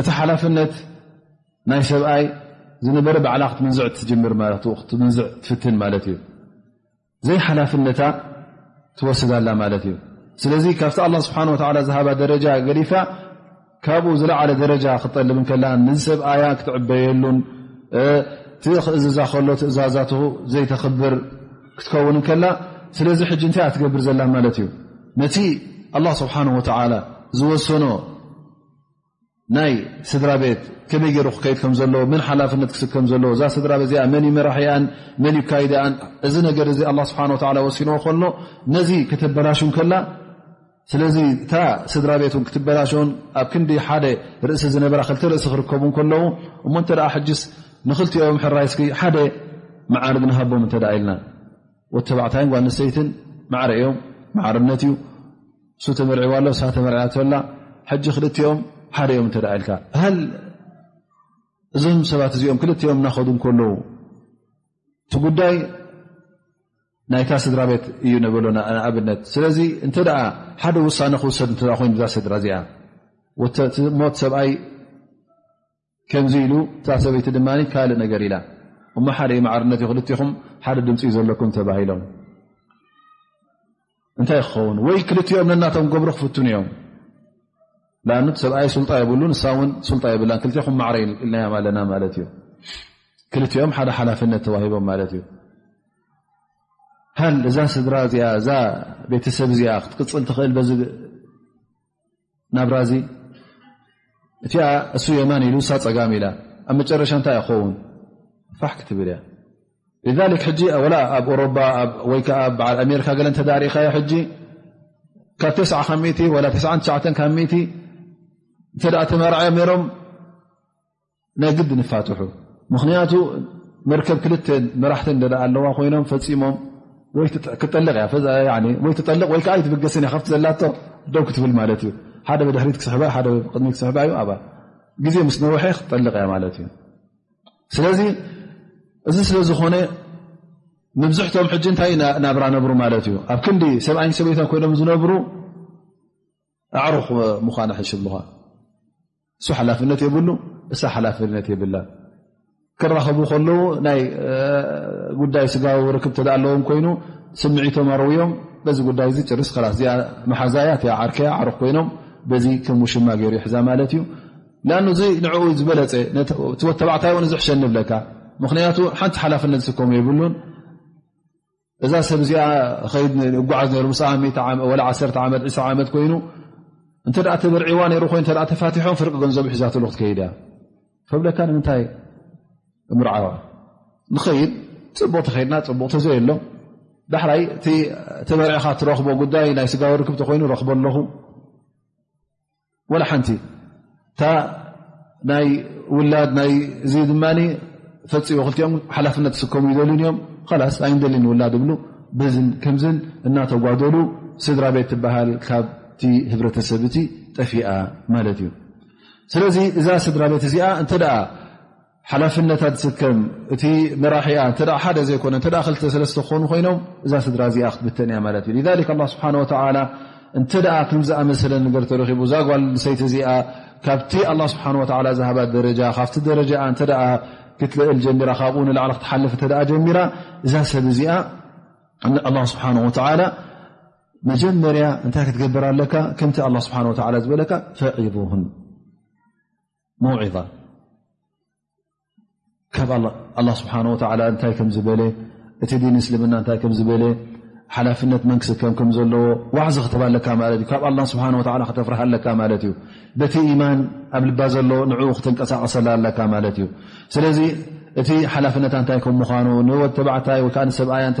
እቲ ሓላፍነት ናይ ሰብኣይ ዝነበረ ባዕላ ክትምንዝዕ ትጅምር ክትምንዝዕ ትፍትን ማለት እዩ ዘይሓላፍነታ ትወስዳላ ማለት እዩ ስለዚ ካብቲ ኣላ ስብሓን ወላ ዝሃባ ደረጃ ገዲፋ ካብኡ ዝለዓለ ደረጃ ክጠልብ ከላ ንሰብኣያ ክትዕበየሉን እቲ ክእዝዛ ከሎ ትእዛዛት ዘይተኽብር ክትከውን ከላ ስለዚ ሕጂ እንታይ እያ ትገብር ዘላ ማለት እዩ ነቲ ኣላ ስብሓን ወተላ ዝወሰኖ ናይ ስድራ ቤት ከመይ ገይሩ ክከይድ ከም ዘለዎ መን ሓላፍነት ክስብ ከም ዘለዎ እዛ ስድራ ቤት እዚኣ መን መራሕኣን መን ይካይድኣን እዚ ነገር እዚ ኣላ ስብሓን ወላ ወሲኖዎ ከሎ ነዚ ከተበላሹ ከላ ስለዚ እታ ስድራ ቤት ን ክትበላሸውን ኣብ ክንዲ ሓደ ርእሲ ዝነበራ ክልተ ርእሲ ክርከቡ ከለዉ እሞ እተ ሕጅስ ንክልቲኦም ሕራይ እስኪ ሓደ መዓርግ ንሃቦም እተ ኢልና ወተባዕታይ ጓል ንሰይትን ማዕረ እዮም ማዕርነት እዩ እሱ ተመርዕዋ ኣሎ ሳ ተመርዕያቶላ ሕጂ ክልቲኦም ሓደ እዮም እተ ኢልካ ሃል እዞም ሰባት እዚኦም ክልቲኦም እናኸዱ ከለዉ እቲ ጉዳይ ናይታ ስድራ ቤት እዩ ነበሎ ንኣብነት ስለዚ እንተ ሓደ ውሳነ ክውሰድ እተ ኮይኑ እዛ ስድራ እዚኣ ሞት ሰብኣይ ከምዚ ኢሉ እታ ሰበይቲ ድማ ካልእ ነገር ኢላ እሞ ሓደ ዩ ማዕርነት ዩ ክልትኹም ሓደ ድምፂ ዩ ዘለኩም ተባሂሎም እንታይ ክኸውን ወይ ክልትኦም ነናቶም ገብሩ ክፍትኑ እዮም ን ሰብኣይ ስልጣ የብሉ ንሳ ውን ስልጣ የብላ ክልትኹም ማዕረ ኢልናዮም ኣለና ማለት እዩ ክልኦም ሓደ ሓላፍነት ተዋሂቦም ማለት እዩ ሃል እዛ ስድራ እዚኣ እዛ ቤተሰብ እዚኣ ክትቅፅል ትኽእል በዚ ናብራ እዚ እቲ እሱ የማን ኢሉ እሳ ፀጋሚ ኢላ ኣብ መጨረሻ እንታይ እ ክኸውን ፋሕ ክትብል እያ ሊክ ሕጂ ወላ ኣብ ኦሮባ ወይ ከዓ በዓል ኣሜሪካ ገለ እንተዳሪእካዮ ሕጂ ካብ ተ ካብ ሚ ወላ ተ ካብ ሚእቲ እንተ ተመርዐዮም ነይሮም ናይ ግዲ ንፋትሑ ምክንያቱ መርከብ ክል መራሕቲ እደ ኣለዋ ኮይኖም ፈፂሞም ወይክጠልቕ እያወይጠልቕ ወይከዓ ይትብገስን እያ ካብቲ ዘላ ደው ክትብል ማለት እዩ ሓደ ብድሕሪት ክስሕባ ሓደ ቅድሚ ክስሕባ እዩ ኣብ ግዜ ምስ ነውሐ ክትጠልቕ እያ ማለት እዩ ስለዚ እዚ ስለ ዝኾነ መብዝሕቶም ሕጂ እንታይ ናብራ ነብሩ ማለት እዩ ኣብ ክንዲ ሰብኣይን ሰበይታ ኮይኖም ዝነብሩ ኣዕሩኽ ምዃና ሕሽሙኻ እሱ ሓላፍነት የብሉ እሳ ሓላፍነት የብላ ክራኸቡ ከለዉ ናይ ጉዳይ ስጋዊ ርክብ ተ ኣለዎም ኮይኑ ስምዒቶም ኣርውዮም በዚ ጉዳይ እዚ ጭርስ ላስ እዚኣ መሓዛያ እቲያ ዓርከያ ዓሩኽ ኮይኖም በዚ ከም ውሽማ ገይሩ ይሕዛ ማለት እዩ ኣን እዚ ንዕኡ ዝበለፀ ተባዕታይ እውን እዚ ሕሸኒ ብለካ ምክንያቱ ሓንቲ ሓላፍነት ዝስከሙ የብሉን እዛ ሰብ እዚኣ ጓዓዝ ሩ ስ ዓሰ ዓመት ዒስ ዓመት ኮይኑ እንተ ተበርዒዋ ሩ ኮይ ተፋትሖም ፍርቂ ገንዘቡ ሒዛትሉ ክትከይድ እያ ከብለካ ንምንታይ ምርዓዋ ንኸይድ ፅቡቕ ተከድና ፅቡቕ ተዘየሎ ዳሕራይ እቲ ተበርዕኻ ትረኽቦ ጉዳይ ናይ ስጋዊ ርክብ ተኮይኑ ረክቦ ኣለኹ ወላ ሓንቲ እታ ናይ ውላድ ናይ እዚ ድማ ፈፂዎ ክልቲኦም ሓላፍነት ስከሙ ይደልዩን እዮም ላስ ኣይንደልን ውላድ እብሉ ብዝን ከምዝን እናተጓደሉ ስድራ ቤት ትበሃል ካብቲ ህብረተሰብ እቲ ጠፊኣ ማለት እዩ ስለዚ እዛ ስድራ ቤት እዚኣ እንተ ሓላፍነታ ዝስከም እቲ መራሒኣ እተ ሓደ ዘይኮነ እተ ክልተሰለስተ ክኾኑ ኮይኖም እዛ ስድራ እዚኣ ክትብተን እያ ማለት እዩ ላ ስብሓን ወተላ እንተ ከምዝኣመሰለ ነገር ተረኪቡ እዛ ጓል ሰይቲ እዚኣ ካብቲ ኣላ ስብሓን ወላ ዝሃባ ደረጃ ካብቲ ደረጃኣ እተ ክትልእል ጀሚራ ካብኡ ንላዕሊ ክትሓልፍ እተ ጀሚራ እዛ ሰብ እዚኣ ኣላ ስብሓን ወተላ መጀመርያ እንታይ ክትገብር ኣለካ ከምቲ ኣላ ስብሓን ወላ ዝበለካ ፈዒቡን መውዒዛ ካብ ኣላ ስብሓን ወላ እንታይ ከም ዝበለ እቲ ዲን እስልምና እንታይ ከም ዝበለ ሓላፍነት መን ክስከም ከም ዘለዎ ዋዕዚ ክትብ ኣለካ ማለት እዩ ካብ ኣላ ስብሓ ወ ከተፍርሃ ኣለካ ማለት እዩ በቲ ኢማን ኣብ ልባ ዘሎ ንዕኡ ክትንቀሳቀሰላ ኣለካ ማለት እዩ ስለዚ እቲ ሓላፍነታ እንታይ ከም ምኳኑ ንወተባዕታይ ወይከዓ ንሰብኣያ እተ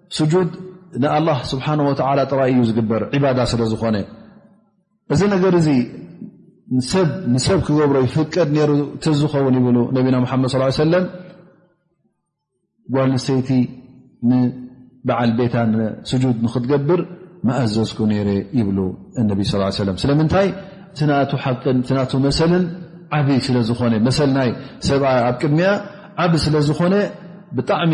ስጁድ ንኣላ ስብሓን ወላ ጥራይ እዩ ዝግበር ዕባዳ ስለ ዝኾነ እዚ ነገር እዚ ሰብ ንሰብ ክገብሮ ይፍቀድ ነይሩ ተዝኸውን ይብሉ ነቢና ሓመድ ስ ሰለም ጓል ንሰይቲ ንበዓል ቤታ ስጁድ ንክትገብር መኣዘዝኩ ነይረ ይብሉ እነቢ ስ ሰለ ስለምንታይ እቲ ናቱ ሓቅን እቲ ናቱ መሰልን ዓብ ስለ ዝኾነ መሰል ናይ ሰብኣ ኣብ ቅድሚያ ዓብ ስለ ዝኾነ ብጣዕሚ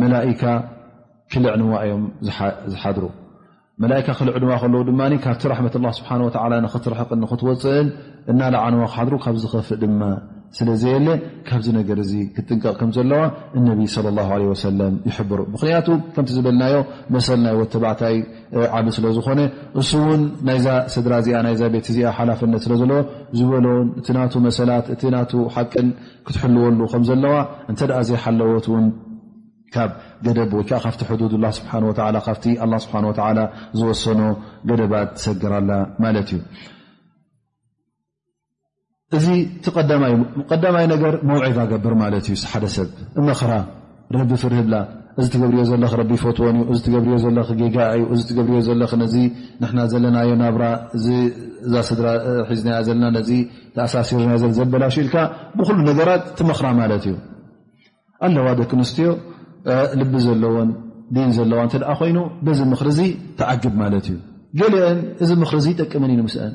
መላካ ክልዕንዋ እዮም ዝሓድሩ መላካ ክልዕንዋ ከለዉ ድማ ካብቲ ራሕመት ላ ስብሓ ወላ ንክትርሕቅን ንክትወፅእን እናለዓንዋ ክሓድሩ ካብ ዝኸፍእ ድማ ስለ ዘየለ ካብዚ ነገር እዚ ክጥንቀቕ ከም ዘለዋ እነቢ ለ ላ ለ ወሰለም ይሕብሩ ምክንያቱ ከምቲ ዝበልናዮ መሰል ናይ ወተባዕታይ ዓብ ስለ ዝኾነ እሱ እውን ናይዛ ስድራ እዚኣ ናይዛ ቤት እዚኣ ሓላፍነት ስለ ዘለዎ ዝበሎን እቲ ናቱ መሰላት እቲ ናቱ ሓቅን ክትሕልወሉ ከም ዘለዋ እንተ ዘይሓለወት ውን ካብ ገደብ ወይ ከዓ ካብቲ ሕዱድ ላ ስብሓ ወላ ካብቲ ኣላ ስብሓ ወላ ዝወሰኖ ገደባት ትሰግርኣላ ማለት እዩ እዚ ቲ ቀዳማይ ነገር መውዒዛ ገብር ማለት እዩ ሓደ ሰብ እመክራ ረቢ ፍር ህብላ እዚ ትገብርዮ ዘለኽ ረቢ ይፈትዎን እዩ እዚ ትገብርዮ ዘለኽ ጌጋ እዩ እዚ ትገብርዮ ዘለኽ ነዚ ንሕና ዘለናዮ ናብራ እዛ ስድራ ሒዝናያ ዘለና ነዚ ተኣሳሲርናዮ ዘለ ዘበላሽ ኢልካ ብኩሉ ነገራት ትመኽራ ማለት እዩ ኣለዋ ደቂ ኣንስትዮ ልቢ ዘለዎን ዲን ዘለዋ እንተ ደኣ ኮይኑ በዚ ምኽሪ እዚ ተዓግብ ማለት እዩ ገሊአን እዚ ምኽሪ እዚ ይጠቅምን እዩ ንምስአን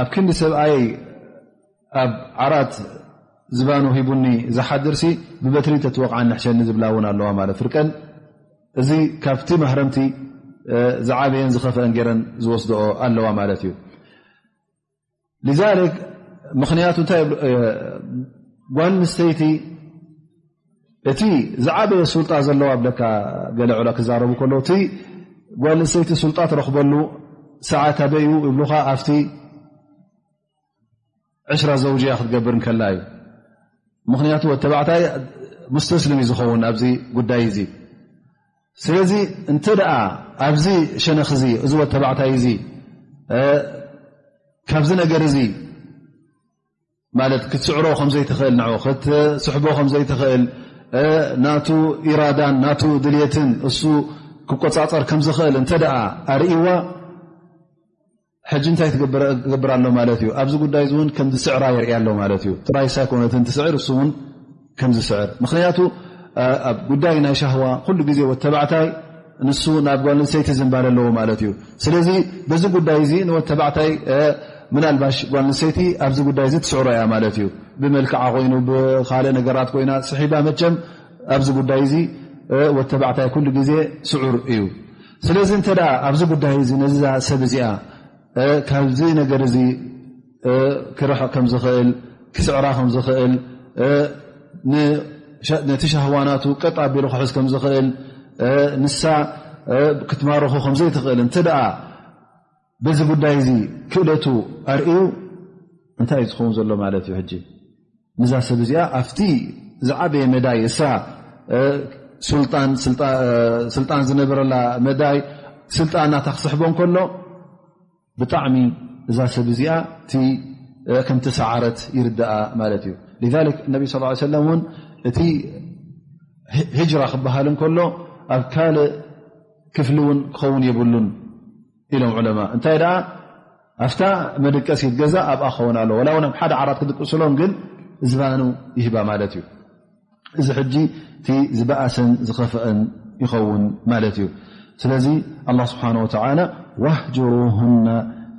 ኣብ ክንዲ ሰብኣየይ ኣብ ዓራት ዝባኑ ሂቡኒ ዝሓድር ሲ ብበትሪ ተትወቕዓኒ ሕሸኒ ዝብላ እውን ኣለዋ ማለት ፍርቀን እዚ ካብቲ ማህረምቲ ዝዓበየን ዝኸፍአን ገረን ዝወስድኦ ኣለዋ ማለት እዩ ዛክ ምክንያቱ ታይ ጓል ንስተይቲ እቲ ዝዓበየ ሱልጣ ዘለዋ ብለካ ገለ ዕሎ ክዛረቡ ከለዉ እቲ ጓል ንሰይቲ ሱልጣ ትረኽበሉ ሰዓት ኣበይ እዩ ይብሉካ ኣብቲ ዕሽራ ዘውጅያ ክትገብር ከላ እዩ ምክንያቱ ወተባዕታይ ሙስተስልም እዩ ዝኸውን ኣብዚ ጉዳይ እዚ ስለዚ እንተ ደኣ ኣብዚ ሸነክ እዚ እዚ ወተባዕታይ እዚ ካብዚ ነገር እዚ ማለት ክትስዕሮ ከምዘይትኽእል ን ክትስሕቦ ከምዘይትኽእል ናቱ ኢራዳን ናቱ ድልትን እሱ ክቆፃፀር ከምዝኽእል እንተ ኣርእዋ ሕጂ እንታይ ትገብር ኣሎ ማለት እዩ ኣብዚ ጉዳይ እውን ከምዝስዕራ የርእያ ኣሎ ማለት እዩ ጥራይ ሳይኮነትን ትስዕር እሱ እውን ከምዝስዕብ ምክንያቱ ኣብ ጉዳይ ናይ ሻህዋ ኩሉ ግዜ ወተባዕታይ ንሱ ናብ ጓል ንሰይቲ ዝንባለ ኣለዎ ማለት እዩ ስለዚ በዚ ጉዳይ እዚ ንወተባዕታይ ምናልባሽ ጓል ንሰይቲ ኣብዚ ጉዳይ እዚ ትስዕሮ እያ ማለት እዩ ብመልክዓ ኮይኑ ብካልእ ነገራት ኮይና ስሒባ መቸም ኣብዚ ጉዳይ እዚ ወተባዕታይ ኩሉ ግዜ ስዑር እዩ ስለዚ እንተ ኣብዚ ጉዳይ እዚ ነዛ ሰብ እዚኣ ካብዚ ነገር እዚ ክርሕቕ ከም ዝኽእል ክስዕራ ከም ዝኽእል ነቲ ሻህዋናቱ ቀጥ ኣቢሉ ክሕዝ ከም ዝኽእል ንሳ ክትማርኹ ከም ዘይትኽእል እንተ ደኣ በዚ ጉዳይ እዚ ክእለቱ ኣርእዩ እንታይ እዩ ዝኸውን ዘሎ ማለት እዩ ሕጂ ንዛ ሰብ እዚኣ ኣብቲ ዝዓበየ መዳይ እሳ ስልጣን ዝነብረላ መዳይ ስልጣን ናታ ክስሕቦ ከሎ ብጣዕሚ እዛ ሰብ እዚኣ ከምተሰዓረት ይርዳኣ ማለት እዩ ነቢ ስ ሰለ ን እቲ ሂጅራ ክበሃል ከሎ ኣብ ካልእ ክፍሊ ውን ክኸውን የብሉን ኢሎም ዑለማ እንታይ ደኣ ኣብታ መደቀሲ ገዛ ኣብኣ ክኸውን ኣለዎ ላ ውን ኣብ ሓደ ዓራት ክድቅስሎም ግን ዝባኑ ይህባ ማለት እዩ እዚ ሕጂ እቲ ዝበእሰን ዝኸፍአን ይኸውን ማለት እዩ ስለዚ ኣላ ስብሓን ወተላ ዋህጅሩሁና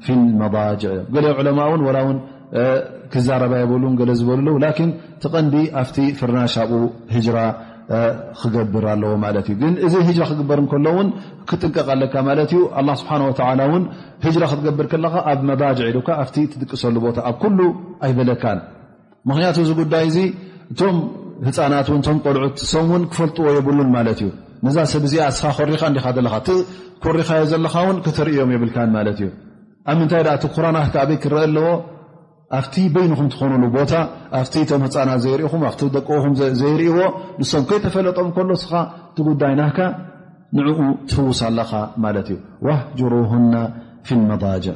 ፊ ልመባጅዕ እ ገለ ዕለማ እውን ወላ ውን ክዛረባ የብሉ ገለ ዝበሉ ኣለው ላኪን ትቐንዲ ኣብቲ ፍርናሽ ኣብኡ ህጅራ ክገብር ኣለዎ ማለት እዩ ግን እዚ ህጅራ ክግበር ከሎ ውን ክጥንቀቕ ኣለካ ማለት እዩ ኣላ ስብሓን ወተላ እውን ህጅራ ክትገብር ከለካ ኣብ መባጅዕ ኢሉካ ኣብቲ ትድቅሰሉ ቦታ ኣብ ኩሉ ኣይበለካን ምክንያቱ እዚ ጉዳይ እዚ እቶም ህፃናት ን ቶም ቆልዑት ሶም ውን ክፈልጥዎ የብሉን ማለት እዩ ነዛ ሰብ እዚኣ እስኻ ኮሪኻ እንዲኻ ዘለኻ እቲ ኮሪኻዮ ዘለኻ ውን ክተርእዮም የብልካን ማለት እዩ ኣብ ምንታይ ኣ እቲ ኩራናት ከኣበይ ክረአ ኣለዎ ኣብቲ በይንኹም ትኾኑሉ ቦታ ኣብቲ ቶም ህፃናት ዘይርኢኹም ኣብቲ ደቅኹም ዘይርእዎ ንሶም ከይተፈለጦም ከሎ እስኻ እቲ ጉዳይ ናካ ንዕኡ ትህውስ ኣለኻ ማለት እዩ ዋህጅሩሁና ፊ ልመዳጅዕ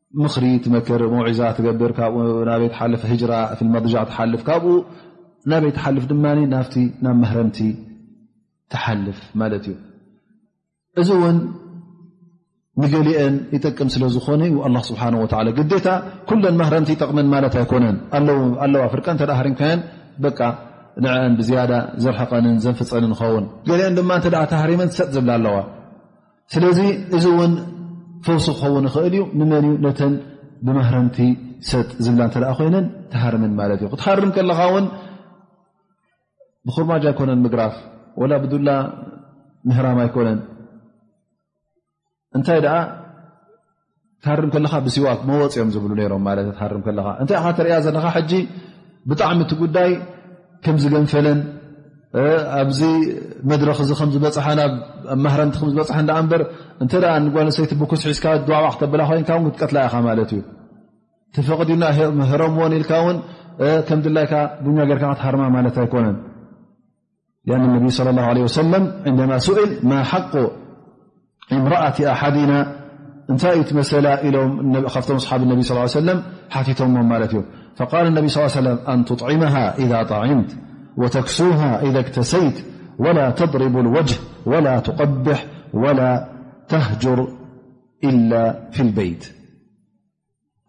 ምኽሪ ትመክር መውዒዛ ትገብር ካብኡ ናበይ ትሓልፍ ህጅራ ፊ መጃዕ ትሓልፍ ካብኡ ናበይ ትሓልፍ ድማ ናብቲ ናብ መህረምቲ ትሓልፍ ማለት እዩ እዚ እውን ንገሊአን ይጠቅም ስለ ዝኾነ ዩ ኣላ ስብሓን ወላ ግዴታ ኩለን መህረምቲ ይጠቕመን ማለት ኣይኮነን ኣለዋ ፍርቀ እተ ሃሪምካየን በቃ ንዐአን ብዝያዳ ዘርሕቐንን ዘንፍፀንን ኸውን ገሊአን ድማ እተ ተሃሪመን ሰጥ ዝብላ ኣለዋ ስለዚ እዚ እውን ፈውሲ ክኸውን ይኽእል እዩ ንመን እዩ ነተን ብማህረምቲ ሰጥ ዝብላ እተ ኮይነን ትሃርምን ማለት እዩ ክትሃርም ከለኻ እውን ብኩርማጃ ኣይኮነን ምግራፍ ወላ ብዱላ ምህራም ኣይኮነን እንታይ ደኣ ትሃርም ከለኻ ብሲዋክ መወፅ እዮም ዝብሉ ነሮም ማለ ትሃርም ከለኻ እንታይ ኢኻ ተሪያ ዘለኻ ሕጂ ብጣዕሚ እቲ ጉዳይ ከም ዝገንፈለን ኣብዚ መድረኽ እዚ ከምዝበፅሓን ኣብ ማህረምቲ ከምዝበፅሐን ዳኣ እምበር እንተ ንጓልሰይቲ ብኩስ ሒዝካ ድዕባ ክተብላ ኮይንካ ውን ክትቀትላ ኢኻ ማለት እዩ ተፈቅድና ህረምዎን ኢልካ ውን ከም ድላይካ ዱኛ ገርካ ክትሃርማ ማለት ኣይኮነን لأن النبي صلى الله عليه وسلم عندما سئل ما حق امرأة أحدنا أنتأتخفتهم أصحاب النبي صلى اه عليه وسلم ت ماليم فقال النبي صلىل له وسلم أن تطعمها إذا طعمت وتكسوها إذا اكتسيت ولا تضربو الوجه ولا تقبح ولا تهجر إلا في البيت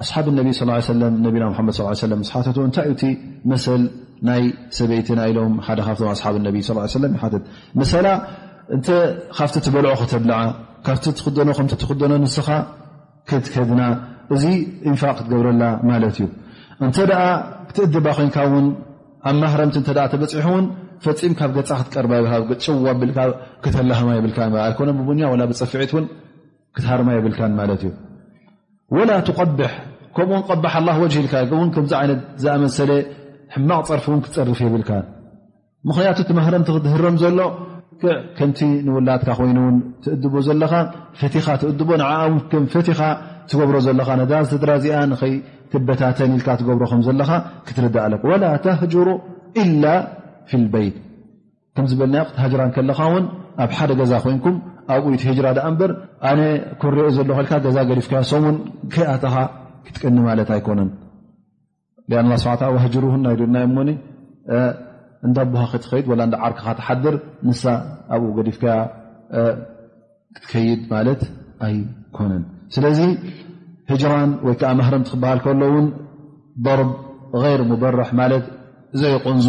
ኣስሓብ ነቢ ስ ሰለም ነቢና ሓመድ ስ ሰለም ምስ ሓተት እንታይ እዩ እቲ መሰል ናይ ሰበይቲ ናይ ኢሎም ሓደ ካብቶም ኣስሓብ ነቢ ስ ሰለም ይሓትት መሰላ እንተ ካብቲ ትበልዖ ከተብልዓ ካብቲ ትኽደኖ ከምቲ ትኽደኖ ንስኻ ክትከድና እዚ ኢንፋቅ ክትገብረላ ማለት እዩ እንተ ደኣ ክትእድባ ኮንካ ውን ኣብ ማህረምቲ እተ ተበፂሑ ውን ፈፂም ካብ ገፃ ክትቀርባ ጭዋ ክትላሃማ ይብልካ ኣይኮነ ብቡንያ ላ ብፅፍዒት ውን ክትሃርማ የብልካን ማለት እዩ ወላ ትቀብሕ ከምኡ ውን ቀባሕ ኣላ ወጅ ኢልካ ን ከምዚ ዓይነት ዝኣመሰለ ሕማቕ ፀርፊ እውን ክትፀርፍ የብልካ ምኽንያቱ እቲ ማህረምቲ ክትህረም ዘሎ ከምቲ ንውላድካ ኮይኑ ውን ትእድቦ ዘለኻ ፈቲኻ ትእድቦ ንዓ ውን ከም ፈቲኻ ትገብሮ ዘለኻ ነዛ ስድራ እዚኣ ንኸይትበታተን ኢልካ ትገብሮ ከም ዘለኻ ክትርዳእ ኣለካ ወላ ተህጅሩ ኢላ ፊ ልበይት ከም ዝበልናዮ ክትሃጅራ ከለኻ ውን ኣብ ሓደ ገዛ ኮይንኩም ኣብኡ ዩ ትሂጅራ ድኣ እምበር ኣነ ኮሪኦ ዘለኹ ኢልካ ገዛ ገዲፍካዮ ሰሙን ከይኣተኻ ክትቅኒ ማለት ኣይኮነን ን ላ ስብሓ ዋህጅሩሁና ኢሉና ዩ እሞኒ እንዳ ኣቦኻ ክትኸይድ ወላ እንዳ ዓርክኻ ትሓድር ንሳ ኣብኡ ገዲፍካያ ክትከይድ ማለት ኣይኮነን ስለዚ ህጅራን ወይ ከዓ ማህረም ትክበሃል ከሎ እውን ضርብ غይር ሙበርሕ ማለት ዘይቕንዙ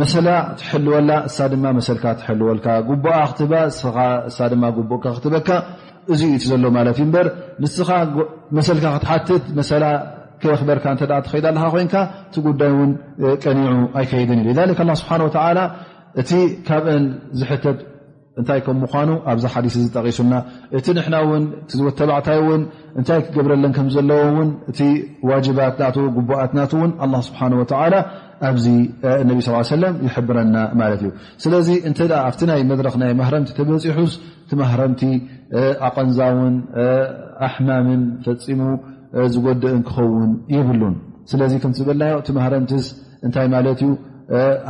መሰላ ትሕልወላ እሳ ድማ መሰልካ ትሐልወልካ ጉቡኣ ክትባ እሳ ድማ ጉቡእካ ክትበካ እዚ እዩ ዘሎ ማለት እዩ በር ንስኻ መሰልካ ክትሓትት መሰላ ከየክበርካ እተ ትኸይዳ ኣለካ ኮይንካ እቲ ጉዳይ እውን ቀኒዑ ኣይከይድን እዩ ስብሓ እቲ ካብአን ዝሕተት እንታይ ከም ምኳኑ ኣብዚ ሓዲስ እዚ ጠቒሱና እቲ ንሕና ውን እቲወተባዕታይ ውን እንታይ ክገብረለን ከም ዘለዎ ውን እቲ ዋጅባት ና ጉቡኣት ናት ውን ኣላ ስብሓን ወተላ ኣብዚ ነቢ ስ ሰለም ይሕብረና ማለት እዩ ስለዚ እንተ ኣብቲ ናይ መድረክ ናይ ማህረምቲ ተበፂሑስ እቲ ማህረምቲ ኣቐንዛውን ኣሕማምን ፈፂሙ ዝጎድእን ክኸውን የብሉን ስለዚ ከምዝበልናዮ እቲ ማህረምቲስ እንታይ ማለት እዩ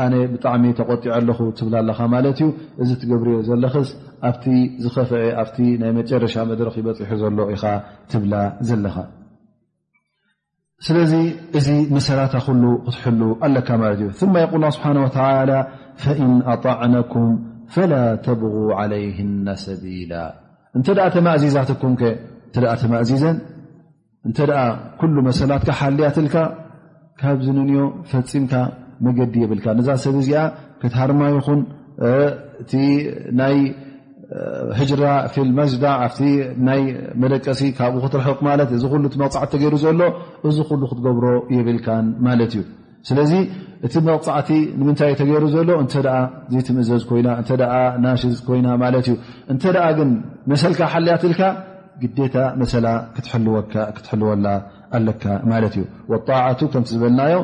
ኣነ ብጣዕሚ ተቆጢዐ ኣለኹ ትብላ ኣለኻ ማለት እዩ እዚ ትገብርዮ ዘለኽስ ኣብቲ ዝኸፍአ ኣብቲ ናይ መጨረሻ መድረኽ ይበፂሑ ዘሎ ኢኻ ትብላ ዘለኻ ስለዚ እዚ መሰላታ ኩሉ ክትሕሉ ኣለካ ማለት እዩ ማ የቁል ስብሓ ወተላ ፈእን ኣጣዕነኩም ፈላ ተብغ ዓለይህና ሰቢላ እንተ ተማእዚዛትኩም ከ እተ ተማእዚዘን እንተ ኩሉ መሰላትካ ሓልያትልካ ካብዚ ንንዮ ፈፂምካ መገዲ የብልካ ነዛ ሰብ እዚኣ ክትሃርማ ይኹን እቲ ናይ ህጅራ ፊ መጅዳ ኣ ናይ መደቀሲ ካብኡ ክትርሕቕ ማለት እዚ ሉ መቕፃዕቲ ተገይሩ ዘሎ እዚ ኩሉ ክትገብሮ የብልካን ማለት እዩ ስለዚ እቲ መቕፃዕቲ ንምንታይ ተገይሩ ዘሎ እንተ ዘይትምእዘዝ ኮይና እተ ናሽዝ ኮይና ማለት እዩ እንተ ግን መሰልካ ሓልያትልካ ግዴታ መሰላ ክትሕልወላ ኣለካ ማለት እዩ ወጣዓቱ ከምቲ ዝበልናዮ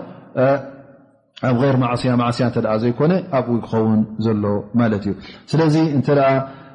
ኣብ ይር ማስያ ማስያ እተ ዘይኮነ ኣብኡ ክኸውን ዘሎ ማለት እዩ ስለዚ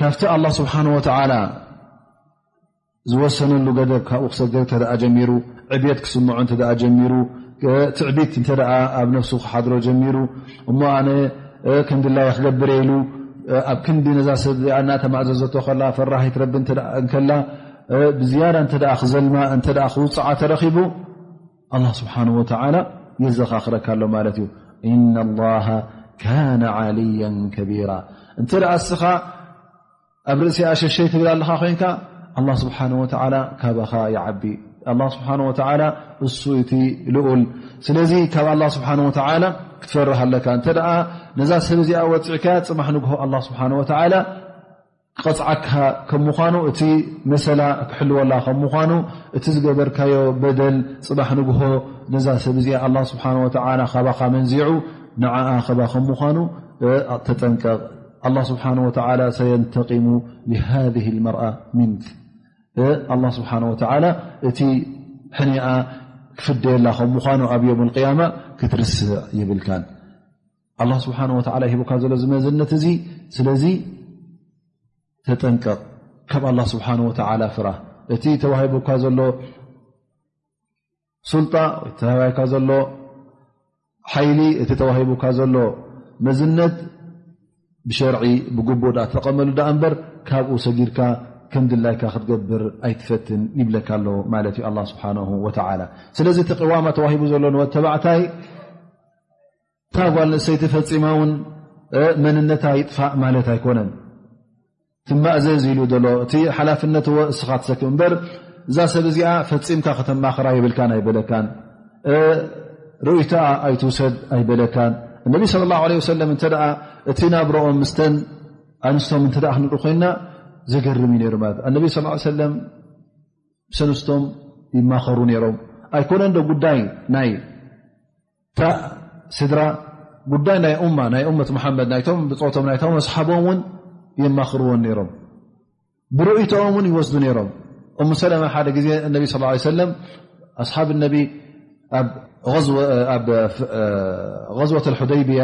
ካብቲ ኣላ ስብሓን ወተዓላ ዝወሰነሉ ገደብ ካብኡ ክሰገር እተ ጀሚሩ ዕብት ክስምዖ እተ ጀሚሩ ትዕቢት እንተ ኣብ ነፍሱ ክሓድሮ ጀሚሩ እሞ ኣነ ክንዲላይ ክገብር ኢሉ ኣብ ክንዲ ነዛ ሰብ እዚኣ እናተማእዘዘቶ ከላ ፈራሂት ረቢ እከላ ብዝያዳ እተ ክዘልማ እተ ክውፅዓ ተረኪቡ ኣላ ስብሓን ወተዓላ የዘኻኽረካ ኣሎ ማለት እዩ እና ላሃ ካነ ዓልያ ከቢራ እንተ ደኣ እስኻ ኣብ ርእሲኣ ሸሸይ ትብል ኣለኻ ኮንካ ኣላ ስብሓን ወተዓላ ካባኻ ይዓቢ ኣላ ስብሓን ወተዓላ እሱ እቲ ልኡል ስለዚ ካብ ኣላ ስብሓን ወተዓላ ክትፈርህ ኣለካ እንተ ደኣ ነዛ ሰብ እዚኣ ወፅዕካ ፅማሕ ንግሆ ኣላ ስብሓን ወተዓላ ክቐፅዓካ ከም ምዃኑ እቲ መሰላ ክሕልወላ ከም ምዃኑ እቲ ዝገበርካዮ በደል ፅባሕ ንግሆ ነዛ ሰብ እዚኣ ኣላ ስብሓን ወተዓላ ካባኻ መንዚዑ ንዓኣ ክባ ከም ምዃኑ ተጠንቀቕ ኣላ ስብሓን ወተዓላ ሰየንተቂሙ ሃذ መርኣ ምንክ ኣላ ስብሓን ወተዓላ እቲ ሕኒኣ ክፍደየላ ከም ምዃኑ ኣብ ዮም ልቅያማ ክትርስዕ ይብልካን ኣላ ስብሓን ወተዓላ ሂቡካ ዘሎ ዝመዘነት እዙ ስለዚ ተጠንቀቕ ካብ ኣላ ስብሓን ወተዓላ ፍራ እቲ ተዋሂቡካ ዘሎ ስልጣ ወይ ተባሂካ ዘሎ ሓይሊ እቲ ተዋሂቡካ ዘሎ መዝነት ብሸርዒ ብግቡእ ዳኣ ተጠቐመሉ ዳኣ እምበር ካብኡ ሰጊድካ ከም ድላይካ ክትገብር ኣይትፈትን ይብለካ ኣሎ ማለት እዩ ኣላ ስብሓን ወተዓላ ስለዚ እቲ ቅዋማ ተዋሂቡ ዘሎ ንወተባዕታይ እታ ጓል ንእሰይቲ ፈፂማ ውን መንነታ ይጥፋእ ማለት ኣይኮነን ትማእዘዝ ኢሉ ሎ እቲ ሓላፍነት ወ እስኻ ትሰክ እበር እዛ ሰብ እዚኣ ፈፂምካ ከተማኽራ ይብልካን ኣይበለካን ርእይታኣ ኣይትውሰድ ኣይበለካን እነቢ ስለ ላ ለ ሰለም እተ እቲ ናብረኦም ምስተን ኣንስቶም እተ ክንርኢ ኮይና ዘገርም እዩ ነሩ ማለት እነቢ ስ ሰለም ሰንስቶም ይማኸሩ ነይሮም ኣይኮነን ዶ ጉዳይ ናይ እታ ስድራ ጉዳይ ናይ እማ ናይ እመት መሓመድ ናይቶም ብፆቶም ናይቶም ኣስሓቦም ውን የማኽርዎን ነይሮም ብርእይቶኦም ውን ይወስዱ ነይሮም እም ሰለማ ሓደ ግዜ እነቢ ስ ሰለም ኣስሓብ እነቢ ኣብ غዝወት ኣልሑደይብያ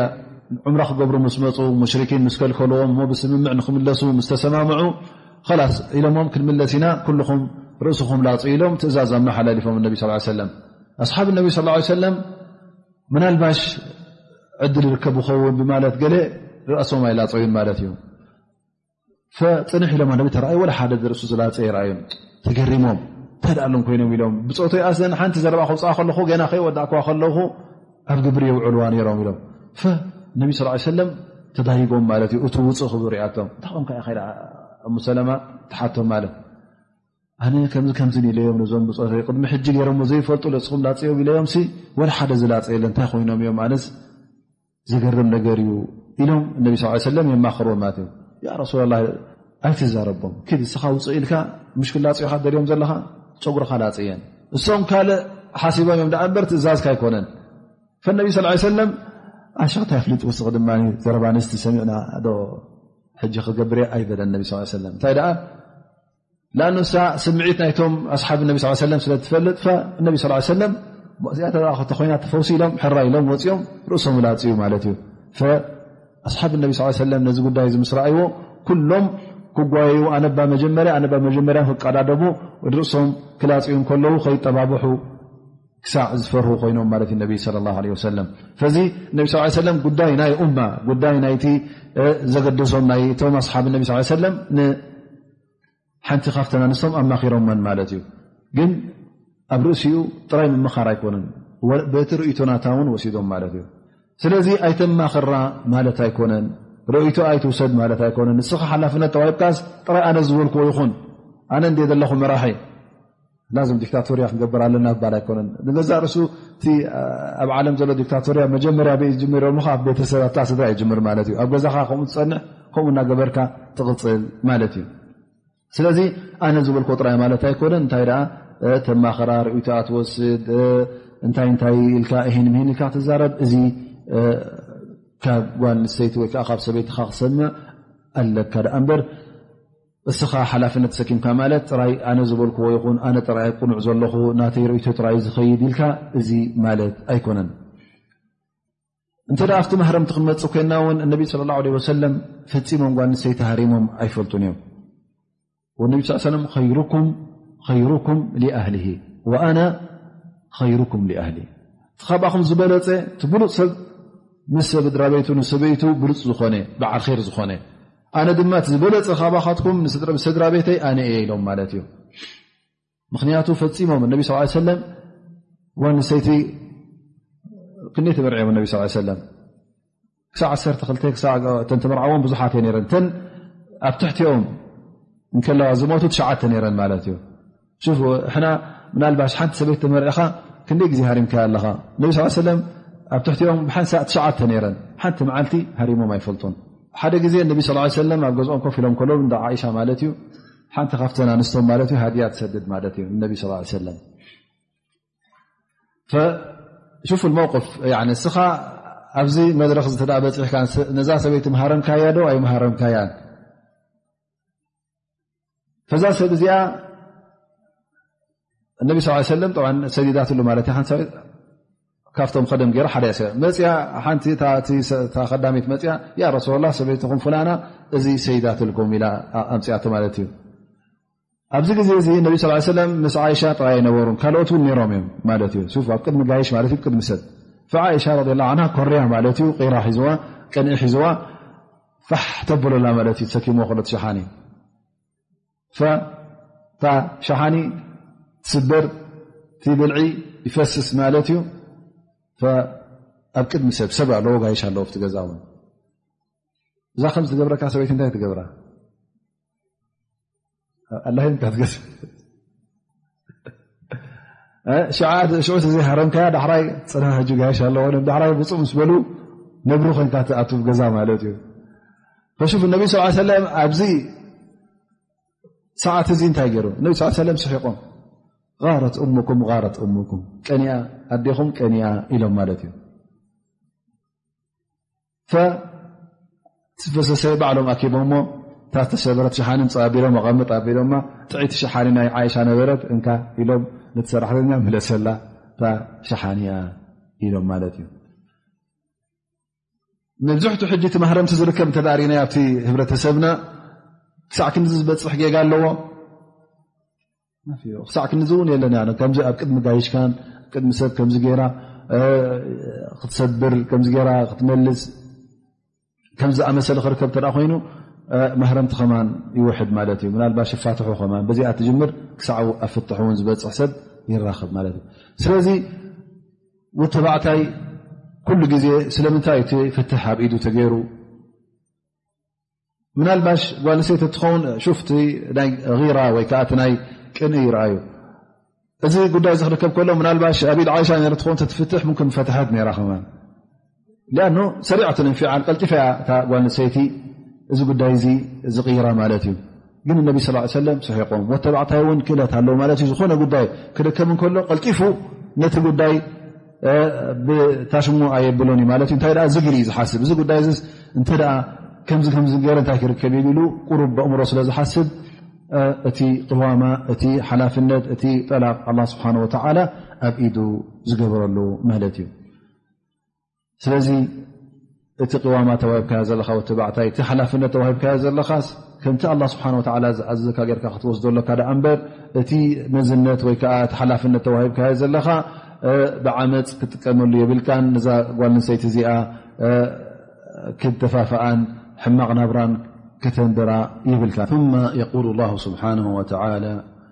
ዑምራ ክገብሩ ምስ መፁ ሙሽርኪን ምስ ከልከልዎም እሞ ብስምምዕ ንክምለሱ ምስ ተሰማምዑ ላስ ኢሎሞም ክንምለስ ኢና ኩልኹም ርእስኹም ላፅ ኢሎም ትእዛዝ ኣመሓላሊፎም እነቢ ስ ሰለም ኣስሓብ ነቢ ስ ሰለም ምናልባሽ ዕድል ይርከብ ኸውን ብማለት ገለ ርእሶም ኣይላፀዩን ማለት እዩ ፅንሕ ኢሎም ኣነቢ ተረኣዩ ወላ ሓደ ርእሱ ዝላፀ ይርኣዩን ተገሪሞም እንተደኣ ኣሎም ኮይኖም ኢሎም ብፆቶ ይኣስዘን ሓንቲ ዘረባ ክውፅኣ ከለኹ ገና ከይወዳእኳ ከለኹ ኣብ ግብሪ የውዕልዋ ነይሮም ኢሎም ነቢ ስ ሰለም ተዳይጎም ማለት እዩ እቲ ውፅእ ክብሉ ሪኣቶም እንታይ ም ከ ከ እሙሰለማ ትሓቶም ማለት ኣነ ከምዚ ከምዚ ኢለዮም ነዞም ብፆ ቅድሚ ሕጂ ገይሮሞ ዘይፈልጡ ለፅኹም ላፅዮም ኢለዮም ወላ ሓደ ዝላፀ የለ እንታይ ኮይኖም እዮም ኣነስ ዘገርም ነገር እዩ ኢሎም እነቢ ስ ሰለም የማኽርዎም ማለት እዩ ያ ረሱላ ላ ኣይትዛረቦም ክድ እስኻ ውፅእ ኢልካ ምሽ ክላፅዮካ ደልዮም ዘለኻ ፀጉርኻ ላፅየን እሶም ካልእ ሓሲቦም እዮም ዳኣ እበር ትእዛዝካ ኣይኮነን ፈነቢ ስ ሰለም ኣሸክታ ይፍልጥ ውስኺ ድማ ዘረባ ኣንስቲ ሰሚዕና ዶ ሕጂ ክገብርእ ኣይበለን ነቢ ስ ሰለም እንታይ ደኣ ንሳ ስምዒት ናይቶም ኣሓብ ነቢ ስ ሰለ ስለትፈልጥ ነቢ ስ ሰለ እዚኣ ኮይና ተፈውሲ ኢሎም ሕራ ኢሎም ወፅኦም ርእሶም ላፅኡ ማለት እዩ ኣሓብ ነቢ ስ ሰለ ነዚ ጉዳይ ዚ ምስ ረኣይዎ ኩሎም ክጓየዩ ኣነባ መጀመርያ ኣባ መጀመርያ ክቀዳደቡ ርእሶም ክላፅኡ ከለዉ ከይጠባብሑ ክሳዕ ዝፈርሁ ኮይኖም ማለት እዩ ነቢ ለ ላ ለ ወሰለም ፈዚ ነቢ ስ ሰለም ጉዳይ ናይ እማ ጉዳይ ናይቲ ዘገደሶም ናይ እቶም ኣስሓብ ነቢ ስ ሰለም ንሓንቲ ካፍተና ንስቶም ኣማኺሮመን ማለት እዩ ግን ኣብ ርእሲኡ ጥራይ ምምኻር ኣይኮነን በቲ ርእቶናታ እውን ወሲዶም ማለት እዩ ስለዚ ኣይተማኽራ ማለት ኣይኮነን ርእቶ ኣይትውሰድ ማለት ኣይኮነን ንስኻ ሓላፍነት ተዋሂብካስ ጥራይ ኣነ ዝበልክዎ ይኹን ኣነ እንደ ዘለኹ መራሒ ላዝም ዲክታቶርያ ክንገብር ኣለና ባል ኣይኮነን ንገዛእ ርእሱ እቲ ኣብ ዓለም ዘሎ ዲክታቶርያ መጀመርያ ብ ዝጅምር ሞ ብ ቤተሰብ ብ ስድራ ይጅምር ማለት እዩ ኣብ ገዛኻ ከምኡ ትፀንዕ ከምኡ እናገበርካ ትቕፅል ማለት እዩ ስለዚ ኣነ ዝብል ኮጥራይ ማለት ኣይኮነን እንታይ ደኣ ተማኸራ ርእታ ትወስድ እንታይ እንታይ ኢልካ እሂን ምሂን ኢልካ ትዛረብ እዚ ካብ ጓል ንሰይቲ ወይከዓ ካብ ሰበይትኻ ክሰምዕ ኣለካ ደኣ እምበር እስኻ ሓላፍነት ተሰኪምካ ማለት ጥራይ ኣነ ዝበልክዎ ይኹን ኣነ ጥራይ ኣብ ቅኑዕ ዘለኹ ናተይ ርእይቶ ጥራይ ዝኸይድ ኢልካ እዚ ማለት ኣይኮነን። እንተ ኣብቲ ማህረምቲ ክንመፅእ ኮይና እውን እነቢ ስለ ላ ለ ወሰለም ፈፂሞም ጓል ንሰይቲ ሃሪሞም ኣይፈልጡን እዮም ወነቢ ስ ሰለም ሩኩም ኸይሩኩም ኣህሊ ወኣነ ኸይሩኩም ኣህሊ እቲ ካብኣኹም ዝበለፀ እቲ ብሉፅ ሰብ ምስ ሰብድራቤቱ ንሰበይቱ ብሉፅ ዝኾነ በዓል ር ዝኾነ ኣነ ድማ እቲ ዝበለፀ ካባካትኩም ንስድራ ቤተይ ኣነ እየ ኢሎም ማለት እዩ ምክንያቱ ፈፂሞም እነቢ ስ ሰለም ዋንሰይቲ ክንደይ ተመርዕዮም እነቢ ስ ሰለም ክሳዕ ዓሰርተ ክልተ ክሳዕ እተን ተመርዓዎም ብዙሓት እየ ነረን እተን ኣብ ትሕቲኦም እንከለዋ ዝሞቱ ትሸዓተ ነረን ማለት እዩ ሕና ምናልባሽ ሓንቲ ሰበይት ተመርዕኻ ክንደይ ግዜ ሃሪምካ ኣለኻ ነቢ ስ ሰለም ኣብ ትሕቲኦም ብሓንሳ ትሸዓተ ነይረን ሓንቲ መዓልቲ ሃሪሞም ኣይፈልጡን ሓደ ግዜ ነቢ ስ ሰለም ኣብ ገዝኦም ኮፍ ኢሎም ከለዉ እንዳ ዓይሻ ማለት እዩ ሓንቲ ካብተን ኣንስቶም ማለት እዩ ሃድያ ትሰድድ ማለት እዩ ንነቢ ስ ሰለም ሹፍ መውቅፍ ንስኻ ኣብዚ መድረክ ዝተኣ በፅሕካ ነዛ ሰበይቲ መሃረምካያ ዶ ኣይመሃረምካያን ፈዛ ሰብ እዚኣ እነቢ ስ ሰለም ሰዲዳት ሉ ማለት ሓንቲ ሰበይት ካብቶም ከደም ገይሩ ሓደ ያ መፅያ ሓንቲ ከዳሚት መፅያ ያ ረሱላ ላ ሰበይትኹም ፍላና እዚ ሰይዳትልኩም ኢላ ኣምፅኣቶ ማለት እዩ ኣብዚ ግዜ እዚ እነቢ ስ ሰለም ምስ ዓይሻ ጥራ ኣይነበሩን ካልኦት እውን ነሮም እዮም ማለት እዩ ብ ቅድሚ ጋይሽ ማለት እዩ ቅድሚ ሰብ ፍዓይሻ ረ ላ ኮርያ ማለት እዩ ራ ሒዝዋ ቅንዒ ሒዝዋ ፋሕ ተብሎላ ማለት እዩ ተሰኪሞ ከሎ ሸሓኒ እታ ሸሓኒ ትስበር ቲ ብልዒ ይፈስስ ማለት እዩ ኣብ ቅድሚ ሰብ ሰብ ኣለዎ ጋይሽ ኣለዎ ቲ ገዛ ውን እዛ ከምዝትገብረካ ሰበይቲ እንታይ ትገብራ ዘይሃረምካያ ዳሕራይ ፅና ጋሽ ኣለዎ ዳሕራይ ብፁእ ምስ በሉ ነብሪ ኮንካ ትኣት ገዛ ማለት እዩ ፍ ነቢ ስ ሰለ ኣብዚ ሰዓት እዚ እንታይ ገይሩ ነ ስ ሰለ ስሒቆም ረት እሙኩም ረት እሙኩም ቀኒኣ ኣዴኹም ቀኒኣ ኢሎም ማለት እዩ ፈሰሰይ ባዕሎም ኣኪቦሞ እታ ዝተሰበረት ሸሓኒ ፃ ኣቢሎም ኣቐምጥ ኣቢሎማ ጥዒቲ ሸሓኒ ናይ ዓይሻ ነበረት እ ኢሎም ነቲ ሰራሕተኛ መለሰላ እታ ሸሓኒ እያ ኢሎም ማለት እዩ መብዝሕቱ ሕጂ እቲ ማህረምቲ ዝርከብ እተዳእሪና ኣብቲ ህብረተሰብና ክሳዕ ክንዚ ዝበፅሕ ጌጋ ኣለዎ ክሳዕ ክንዚ እውን የለን ከምዚ ኣብ ቅድሚ ጋይሽካን ቅድሚ ሰብ ከምዚ ገይራ ክትሰብር ከምዚ ገይራ ክትመልስ ከምዝኣመሰለ ክርከብ ተ ኮይኑ ማህረምቲ ከማን ይውሕድ ማለት እዩ ምናልባ ሽፋትሑ ከማን በዚኣ ትጅምር ክሳዕ ኣብ ፍትሕ እውን ዝበፅሕ ሰብ ይራኽብ ማለት እዩ ስለዚ ወተባዕታይ ኩሉ ግዜ ስለምንታይ እቲ ፍትሕ ኣብ ኢዱ ተገይሩ ምናልባሽ ጓልሰይቲ ትኸውን ሹፍቲ ናይ ራ ወይ ከዓ እቲ ናይ ቅንኢ ይርኣዩ እዚ ጉዳይ ዚ ክርከብ ከሎ ምናልባሽ ኣብ ኢድ ዓይሻ ነ ትኸውን ትፍትሕ ም ፈትሐት ነራ ከማ ኣ ሰሪዕ ትንፊዓል ቀልጢፈያ እታ ጓልሰይቲ እዚ ጉዳይ እዚ እዚ ቅይራ ማለት እዩ ግን እነቢ ስ ሰለም ስሒቆም ወተባዕታይ እውን ክእለት ኣለዎ ማለት እዩ ዝኾነ ጉዳይ ክርከብ እንከሎ ቀልጢፉ ነቲ ጉዳይ ብታሽሙ ኣየብሎን እዩ ማለት እዩ እንታይ ኣ ዝግል እዩ ዝሓስብ እዚ ጉዳይ እ እንተ ከምዚ ከምዝገረ እንታይ ክርከብ ዩ ኢሉ ቁሩብ በእምሮ ስለ ዝሓስብ እቲ ቅዋማ እቲ ሓላፍነት እቲ ጠላቕ ኣላ ስብሓን ወተዓላ ኣብ ኢዱ ዝገበረሉ ማለት እዩ ስለዚ እቲ ቅዋማ ተዋሂብካዮ ዘለካ ወተባዕታይ እቲ ሓላፍነት ተዋሂብካዮ ዘለካስ ከምቲ ኣላ ስብሓን ወላ ዝኣዘዘካ ጌርካ ክትወስዶ ኣለካ ድኣ እምበር እቲ መዝነት ወይ ከዓ እቲ ሓላፍነት ተዋሂብካዮ ዘለካ ብዓመፅ ክትጥቀመሉ የብልካን ነዛ ጓል ንሰይቲ እዚኣ ክተፋፍኣን ሕማቕ ናብራን ከተንብራ የብልካ ማ የቁል ላ ስብሓን ወላ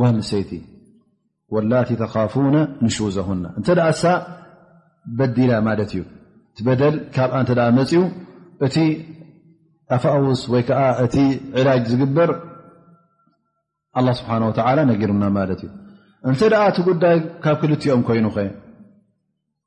ጓልንሰይቲ ወላቲ ተካፉነ ንሹዘኹና እንተ እሳ በዲላ ማለት እዩ እቲ በደል ካብኣ እተ መፅኡ እቲ ኣፋኣውስ ወይ ከዓ እቲ ዕላጅ ዝግበር ኣላ ስብሓን ወተላ ነጊሩና ማለት እዩ እንተ እቲ ጉዳይ ካብ ክልትኦም ኮይኑኸ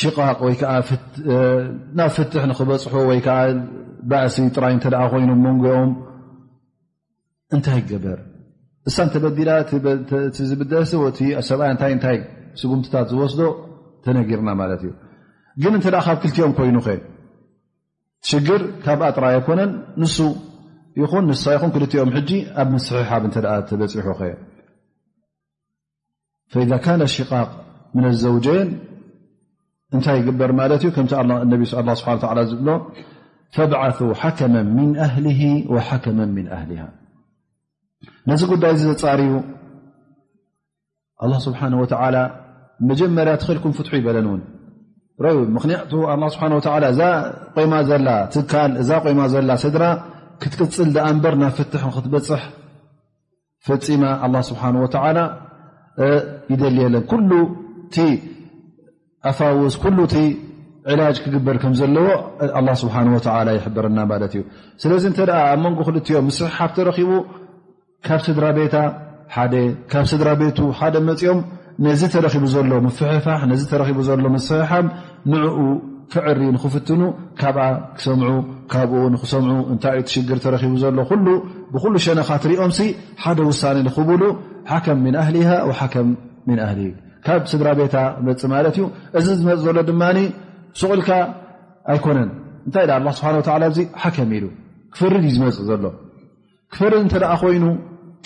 ሽቓቕ ወይ ከዓ ናብ ፍትሕ ንክበፅሑ ወይ ከዓ ባእሲ ጥራይ እንተ ኮይኑ መንጎኦም እንታይ ይገበር እሳ እንተበዲላ ዝብደሲ እቲ ሰብኣያ እንታይ እንታይ ስጉምትታት ዝወስዶ ተነጊርና ማለት እዩ ግን እንተ ካብ ክልቲኦም ኮይኑ ከ ሽግር ካብኣ ጥራይ ኣይኮነን ንሱ ይኹን ንሳ ይኹን ክልቲኦም ሕጂ ኣብ ምስሕሓብ እንተ ተበፂሑ ከ ፈኢዛ ካነ ሽቃቅ ምነ ዘውጀን እንታይ ይግበር ማለት እዩ ከምቲ ነቢ ስ ስብሓ ዝብሎ ፈብዓث ሓከመ ምን ኣህሊ ወሓከመ ምን ኣህሊሃ ነዚ ጉዳይ እዚ ዘፃርዩ ኣላ ስብሓን ወተላ መጀመርያ ትክልኩም ፍትሑ ይበለን እውን ረዩ ምክንያቱ ኣላ ስብሓን ወላ እዛ ቆይማ ዘላ ትካል እዛ ቆይማ ዘላ ስድራ ክትቅፅል ድኣ እምበር ናብ ፍትሕ ንክትበፅሕ ፈፂማ ኣላ ስብሓን ወተላ ይደልየለን ኩሉ እቲ ኣፋውስ ኩሉ እቲ ዕላጅ ክግበር ከም ዘለዎ ኣላ ስብሓን ወተላ ይሕበረና ማለት እዩ ስለዚ እንተ ኣብ መንጎ ክልትዮ ምስሕ ሓብቲ ረኪቡ ካብ ስድራ ቤታ ሓደ ካብ ስድራ ቤቱ ሓደ መፂኦም ነዚ ተረኪቡ ዘሎ ምፍሕፋሕ ነዚ ተረኪቡ ዘሎ ምስሕሓም ንዕኡ ክዕሪ ንክፍትኑ ካብኣ ክሰምዑ ካብኡ ንክሰምዑ እንታይ እዩ ትሽግር ተረኪቡ ዘሎ ኩሉ ብኩሉ ሸነካት ሪኦም ሲ ሓደ ውሳኔ ንክብሉ ሓከም ምን ኣህሊሃ ወሓከም ምን ኣህሊ ካብ ስድራ ቤታ መፅ ማለት እዩ እዚ ዝመፅ ዘሎ ድማ ሱቕኢልካ ኣይኮነን እንታይ ኣ ስብሓ ዚ ሓከም ኢሉ ክፍርድ እዩ ዝመፅእ ዘሎ ክፈሪ እንተ ኮይኑ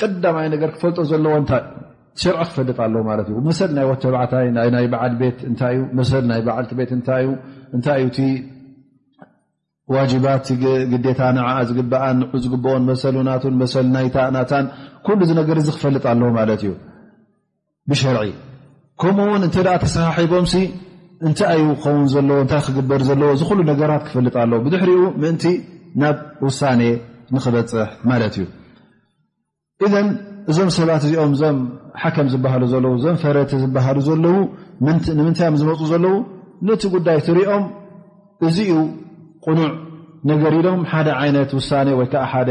ቀዳማይ ነገር ክፈልጦ ዘለዎ እንታይ እዩ ሸርዒ ክፈልጥ ኣለ ማለት እዩ መሰል ናይ ወተባዕታይ ናይ በዓል ቤት እንታይ እዩ መሰል ናይ በዓልቲ ቤት እንታይ እዩ እንታይ እዩ እቲ ዋጅባት ግዴታ ንዓኣ ዝግበኣ ን ዝግብኦን መሰሉናትን መሰል ናይታ ናታን ኩሉ ዝነገር እዚ ክፈልጥ ኣለዎ ማለት እዩ ብሸርዒ ከምኡ ውን እንተ ተሰሓሒቦም እንታይ ዩ ክኸውን ዘለዎ እታይ ክግበር ዘለዎ እዚ ኩሉ ነገራት ክፈልጥ ኣለዎ ብድሕሪኡ ምእንቲ ናብ ውሳኔ ንክበፅሕ ማለት እዩ እዘ እዞም ሰባት እዚኦም እዞም ሓከም ዝበሃሉ ዘለዉ እዞም ፈረቲ ዝበሃሉ ዘለዉ ንምንታይ እዮም ዝመፁ ዘለዉ ነቲ ጉዳይ ትሪኦም እዚዩ ቕኑዕ ነገር ኢሎም ሓደ ዓይነት ውሳኔ ወይከዓ ሓደ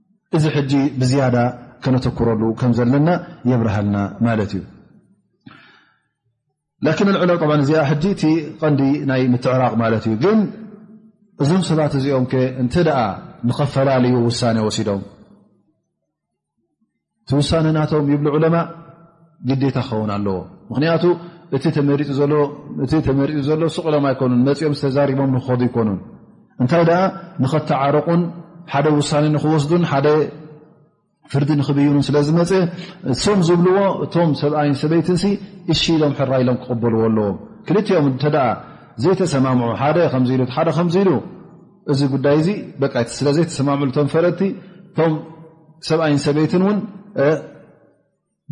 እዚ ሕጂ ብዝያዳ ከነተኩረሉ ከም ዘለና የብርሃልና ማለት እዩ ላኪን ኣልዕላ ብ እዚኣ ሕጂ እቲ ቐንዲ ናይ ምትዕራቕ ማለት እዩ ግን እዞም ሰባት እዚኦም ከ እንተ ደኣ ንኸፈላለዩ ውሳኔ ወሲዶም እቲ ውሳነ ናቶም ይብሉ ዑለማእ ግዴታ ክኸውን ኣለዎ ምክንያቱ እቲ ተመሪፁ ዘሎ ስቕሎም ኣይኮኑን መፂኦም ዝተዛሪቦም ንክኸዱ ኣይኮኑን እንታይ ደኣ ንኸተዓረቑን ሓደ ውሳነ ንክወስዱን ሓደ ፍርዲ ንክብይኑን ስለ ዝመፀ እሶም ዝብልዎ እቶም ሰብኣይን ሰበይትን ሲ እሺ ኢሎም ሕራ ኢሎም ክቕበልዎ ኣለዎም ክልትኦም እተ ዘይተሰማምዑ ሓደ ከም ሉ ሓደ ከም ኢሉ እዚ ጉዳይ እዚ በቃ ስለዘይተሰማምዑ ቶም ፈረድቲ ቶም ሰብኣይን ሰበይትን እውን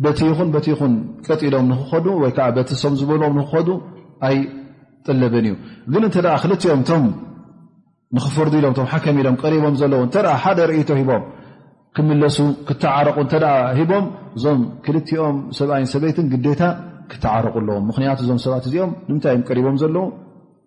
በቲ ይኹን በቲ ይኹን ቀጢሎም ንክኸዱ ወይ ከዓ በቲ ሶም ዝበልዎም ንክኸዱ ኣይጥልብን እዩ ግን እንተ ክልቲኦም እቶም ንክፈርዱ ኢሎም ቶም ሓከም ኢሎም ቀሪቦም ዘለዉ እተ ሓደ ርእቶ ሂቦም ክምለሱ ክተዓረቑ እተ ሂቦም እዞም ክልቲኦም ሰብኣይን ሰበይትን ግዴታ ክተዓረቑ ኣለዎም ምክንያቱ እዞም ሰባት እዚኦም ንምንታይ እዮም ቀሪቦም ዘለዉ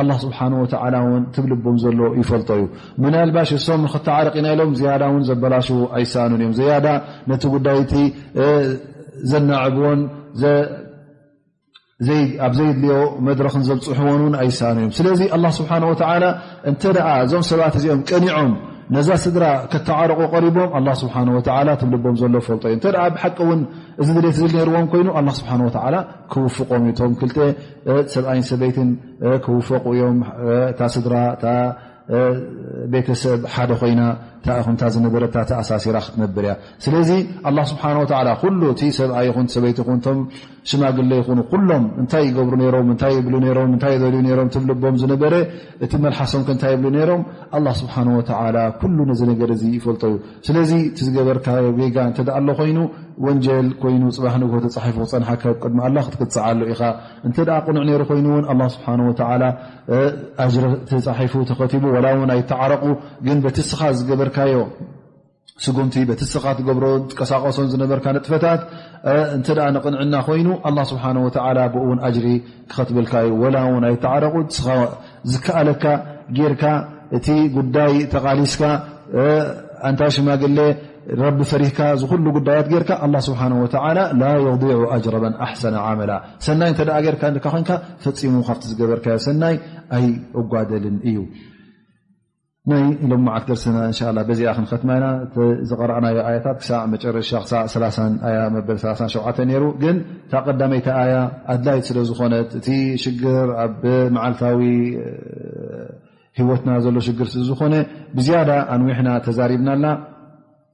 ኣላ ስብሓን ወተላ እውን ትብልቦም ዘሎ ይፈልጦ እዩ ምናልባሽ እሶም ንክተዓርቂ ኢና ኢሎም ዝያዳ እውን ዘበላሽዉ ኣይሰኣኑን እዮም ዘያዳ ነቲ ጉዳይ እቲ ዘናዕብዎን ኣብ ዘይድልዮ መድረክን ዘብፅሕዎን እውን ኣይሰኣኑ እዮም ስለዚ ኣላ ስብሓን ወተላ እንተ ደኣ እዞም ሰባት እዚኦም ቀኒዖም ነዛ ስድራ ከተዓርቑ ቀሪቦም ኣላ ስብሓን ወተላ ትብልቦም ዘሎ ፈልጦ እዩ እንተ ብሓቂ እውን እዚ ድሌት ዝል ነይርዎም ኮይኑ ኣላ ስብሓን ወተላ ክውፍቆም እዩቶም ክልተ ሰብኣይን ሰበይትን ክውፈቁ እዮም እታ ስድራ እታ ቤተሰብ ሓደ ኮይና ታእኹምታ ዝነበረታ ተኣሳሲራ ክትነብር እያ ስለዚ ኣላ ስብሓን ወላ ኩሉ እቲ ሰብኣይ ይኹን ሰበይቲ ኹን እቶም ሽማግለ ይኹኑ ኩሎም እንታይ ይገብሩ ነሮም እንታይ ይብሉ ሮም እንታይ ይደልዩ ሮም ትብልቦም ዝነበረ እቲ መልሓሶም ከ እንታይ ይብሉ ነይሮም ኣላ ስብሓን ወተላ ኩሉ ነዚ ነገር እዚ ይፈልጦ እዩ ስለዚ እቲ ዝገበርካዮ ጌጋ እንተ ኣሎ ኮይኑ ወንጀል ኮይኑ ፅባሕ ንግሆ ተፃሒፉ ክፀንሓካ ቅድሚ ኣላ ክትቅፅዕ ኣሎ ኢኻ እንተ ቅኑዕ ነይሩ ኮይኑ እውን ኣላ ስብሓን ወተላ ኣጅሪ ተፃሒፉ ተኸቲቡ ዋላ እውን ኣይተዓረቑ ግን በቲ እስኻ ዝገበርካዮ ስጉምቲ በቲ ንስኻ ትገብሮ ትቀሳቀሶን ዝነበርካ ንጥፈታት እንተ ንቕንዕና ኮይኑ ኣላ ስብሓን ወተላ ብኡውን ኣጅሪ ክኸትበልካ እዩ ወላ እውን ኣይተዓረቑ ንስኻ ዝከኣለካ ጌርካ እቲ ጉዳይ ተቓሊስካ ኣንታ ሽማግለ ረቢ ፈሪህካ ዝኩሉ ጉዳያት ጌርካ ኣላ ስብሓን ወተላ ላ የዲዑ ኣጅረ መን ኣሕሰነ ዓመላ ሰናይ እንተ ጌርካ ካ ኮንካ ፈፂሙ ካብቲ ዝገበርካዮ ሰናይ ኣይ እጓደልን እዩ ናይ ሎማዓት ደርስና እንሻ ላ በዚኣ ክንኸትማ ኢና ዝቐረእናዮ ኣያታት ክሳዕ መጨረሻ ክሳዕ ኣያ መበል 37 ነይሩ ግን እታ ቀዳመይቲ ኣያ ኣድላይት ስለ ዝኾነት እቲ ሽግር ኣብ መዓልታዊ ሂወትና ዘሎ ሽግር ስዝኾነ ብዝያዳ ኣንዊሕና ተዛሪብናላ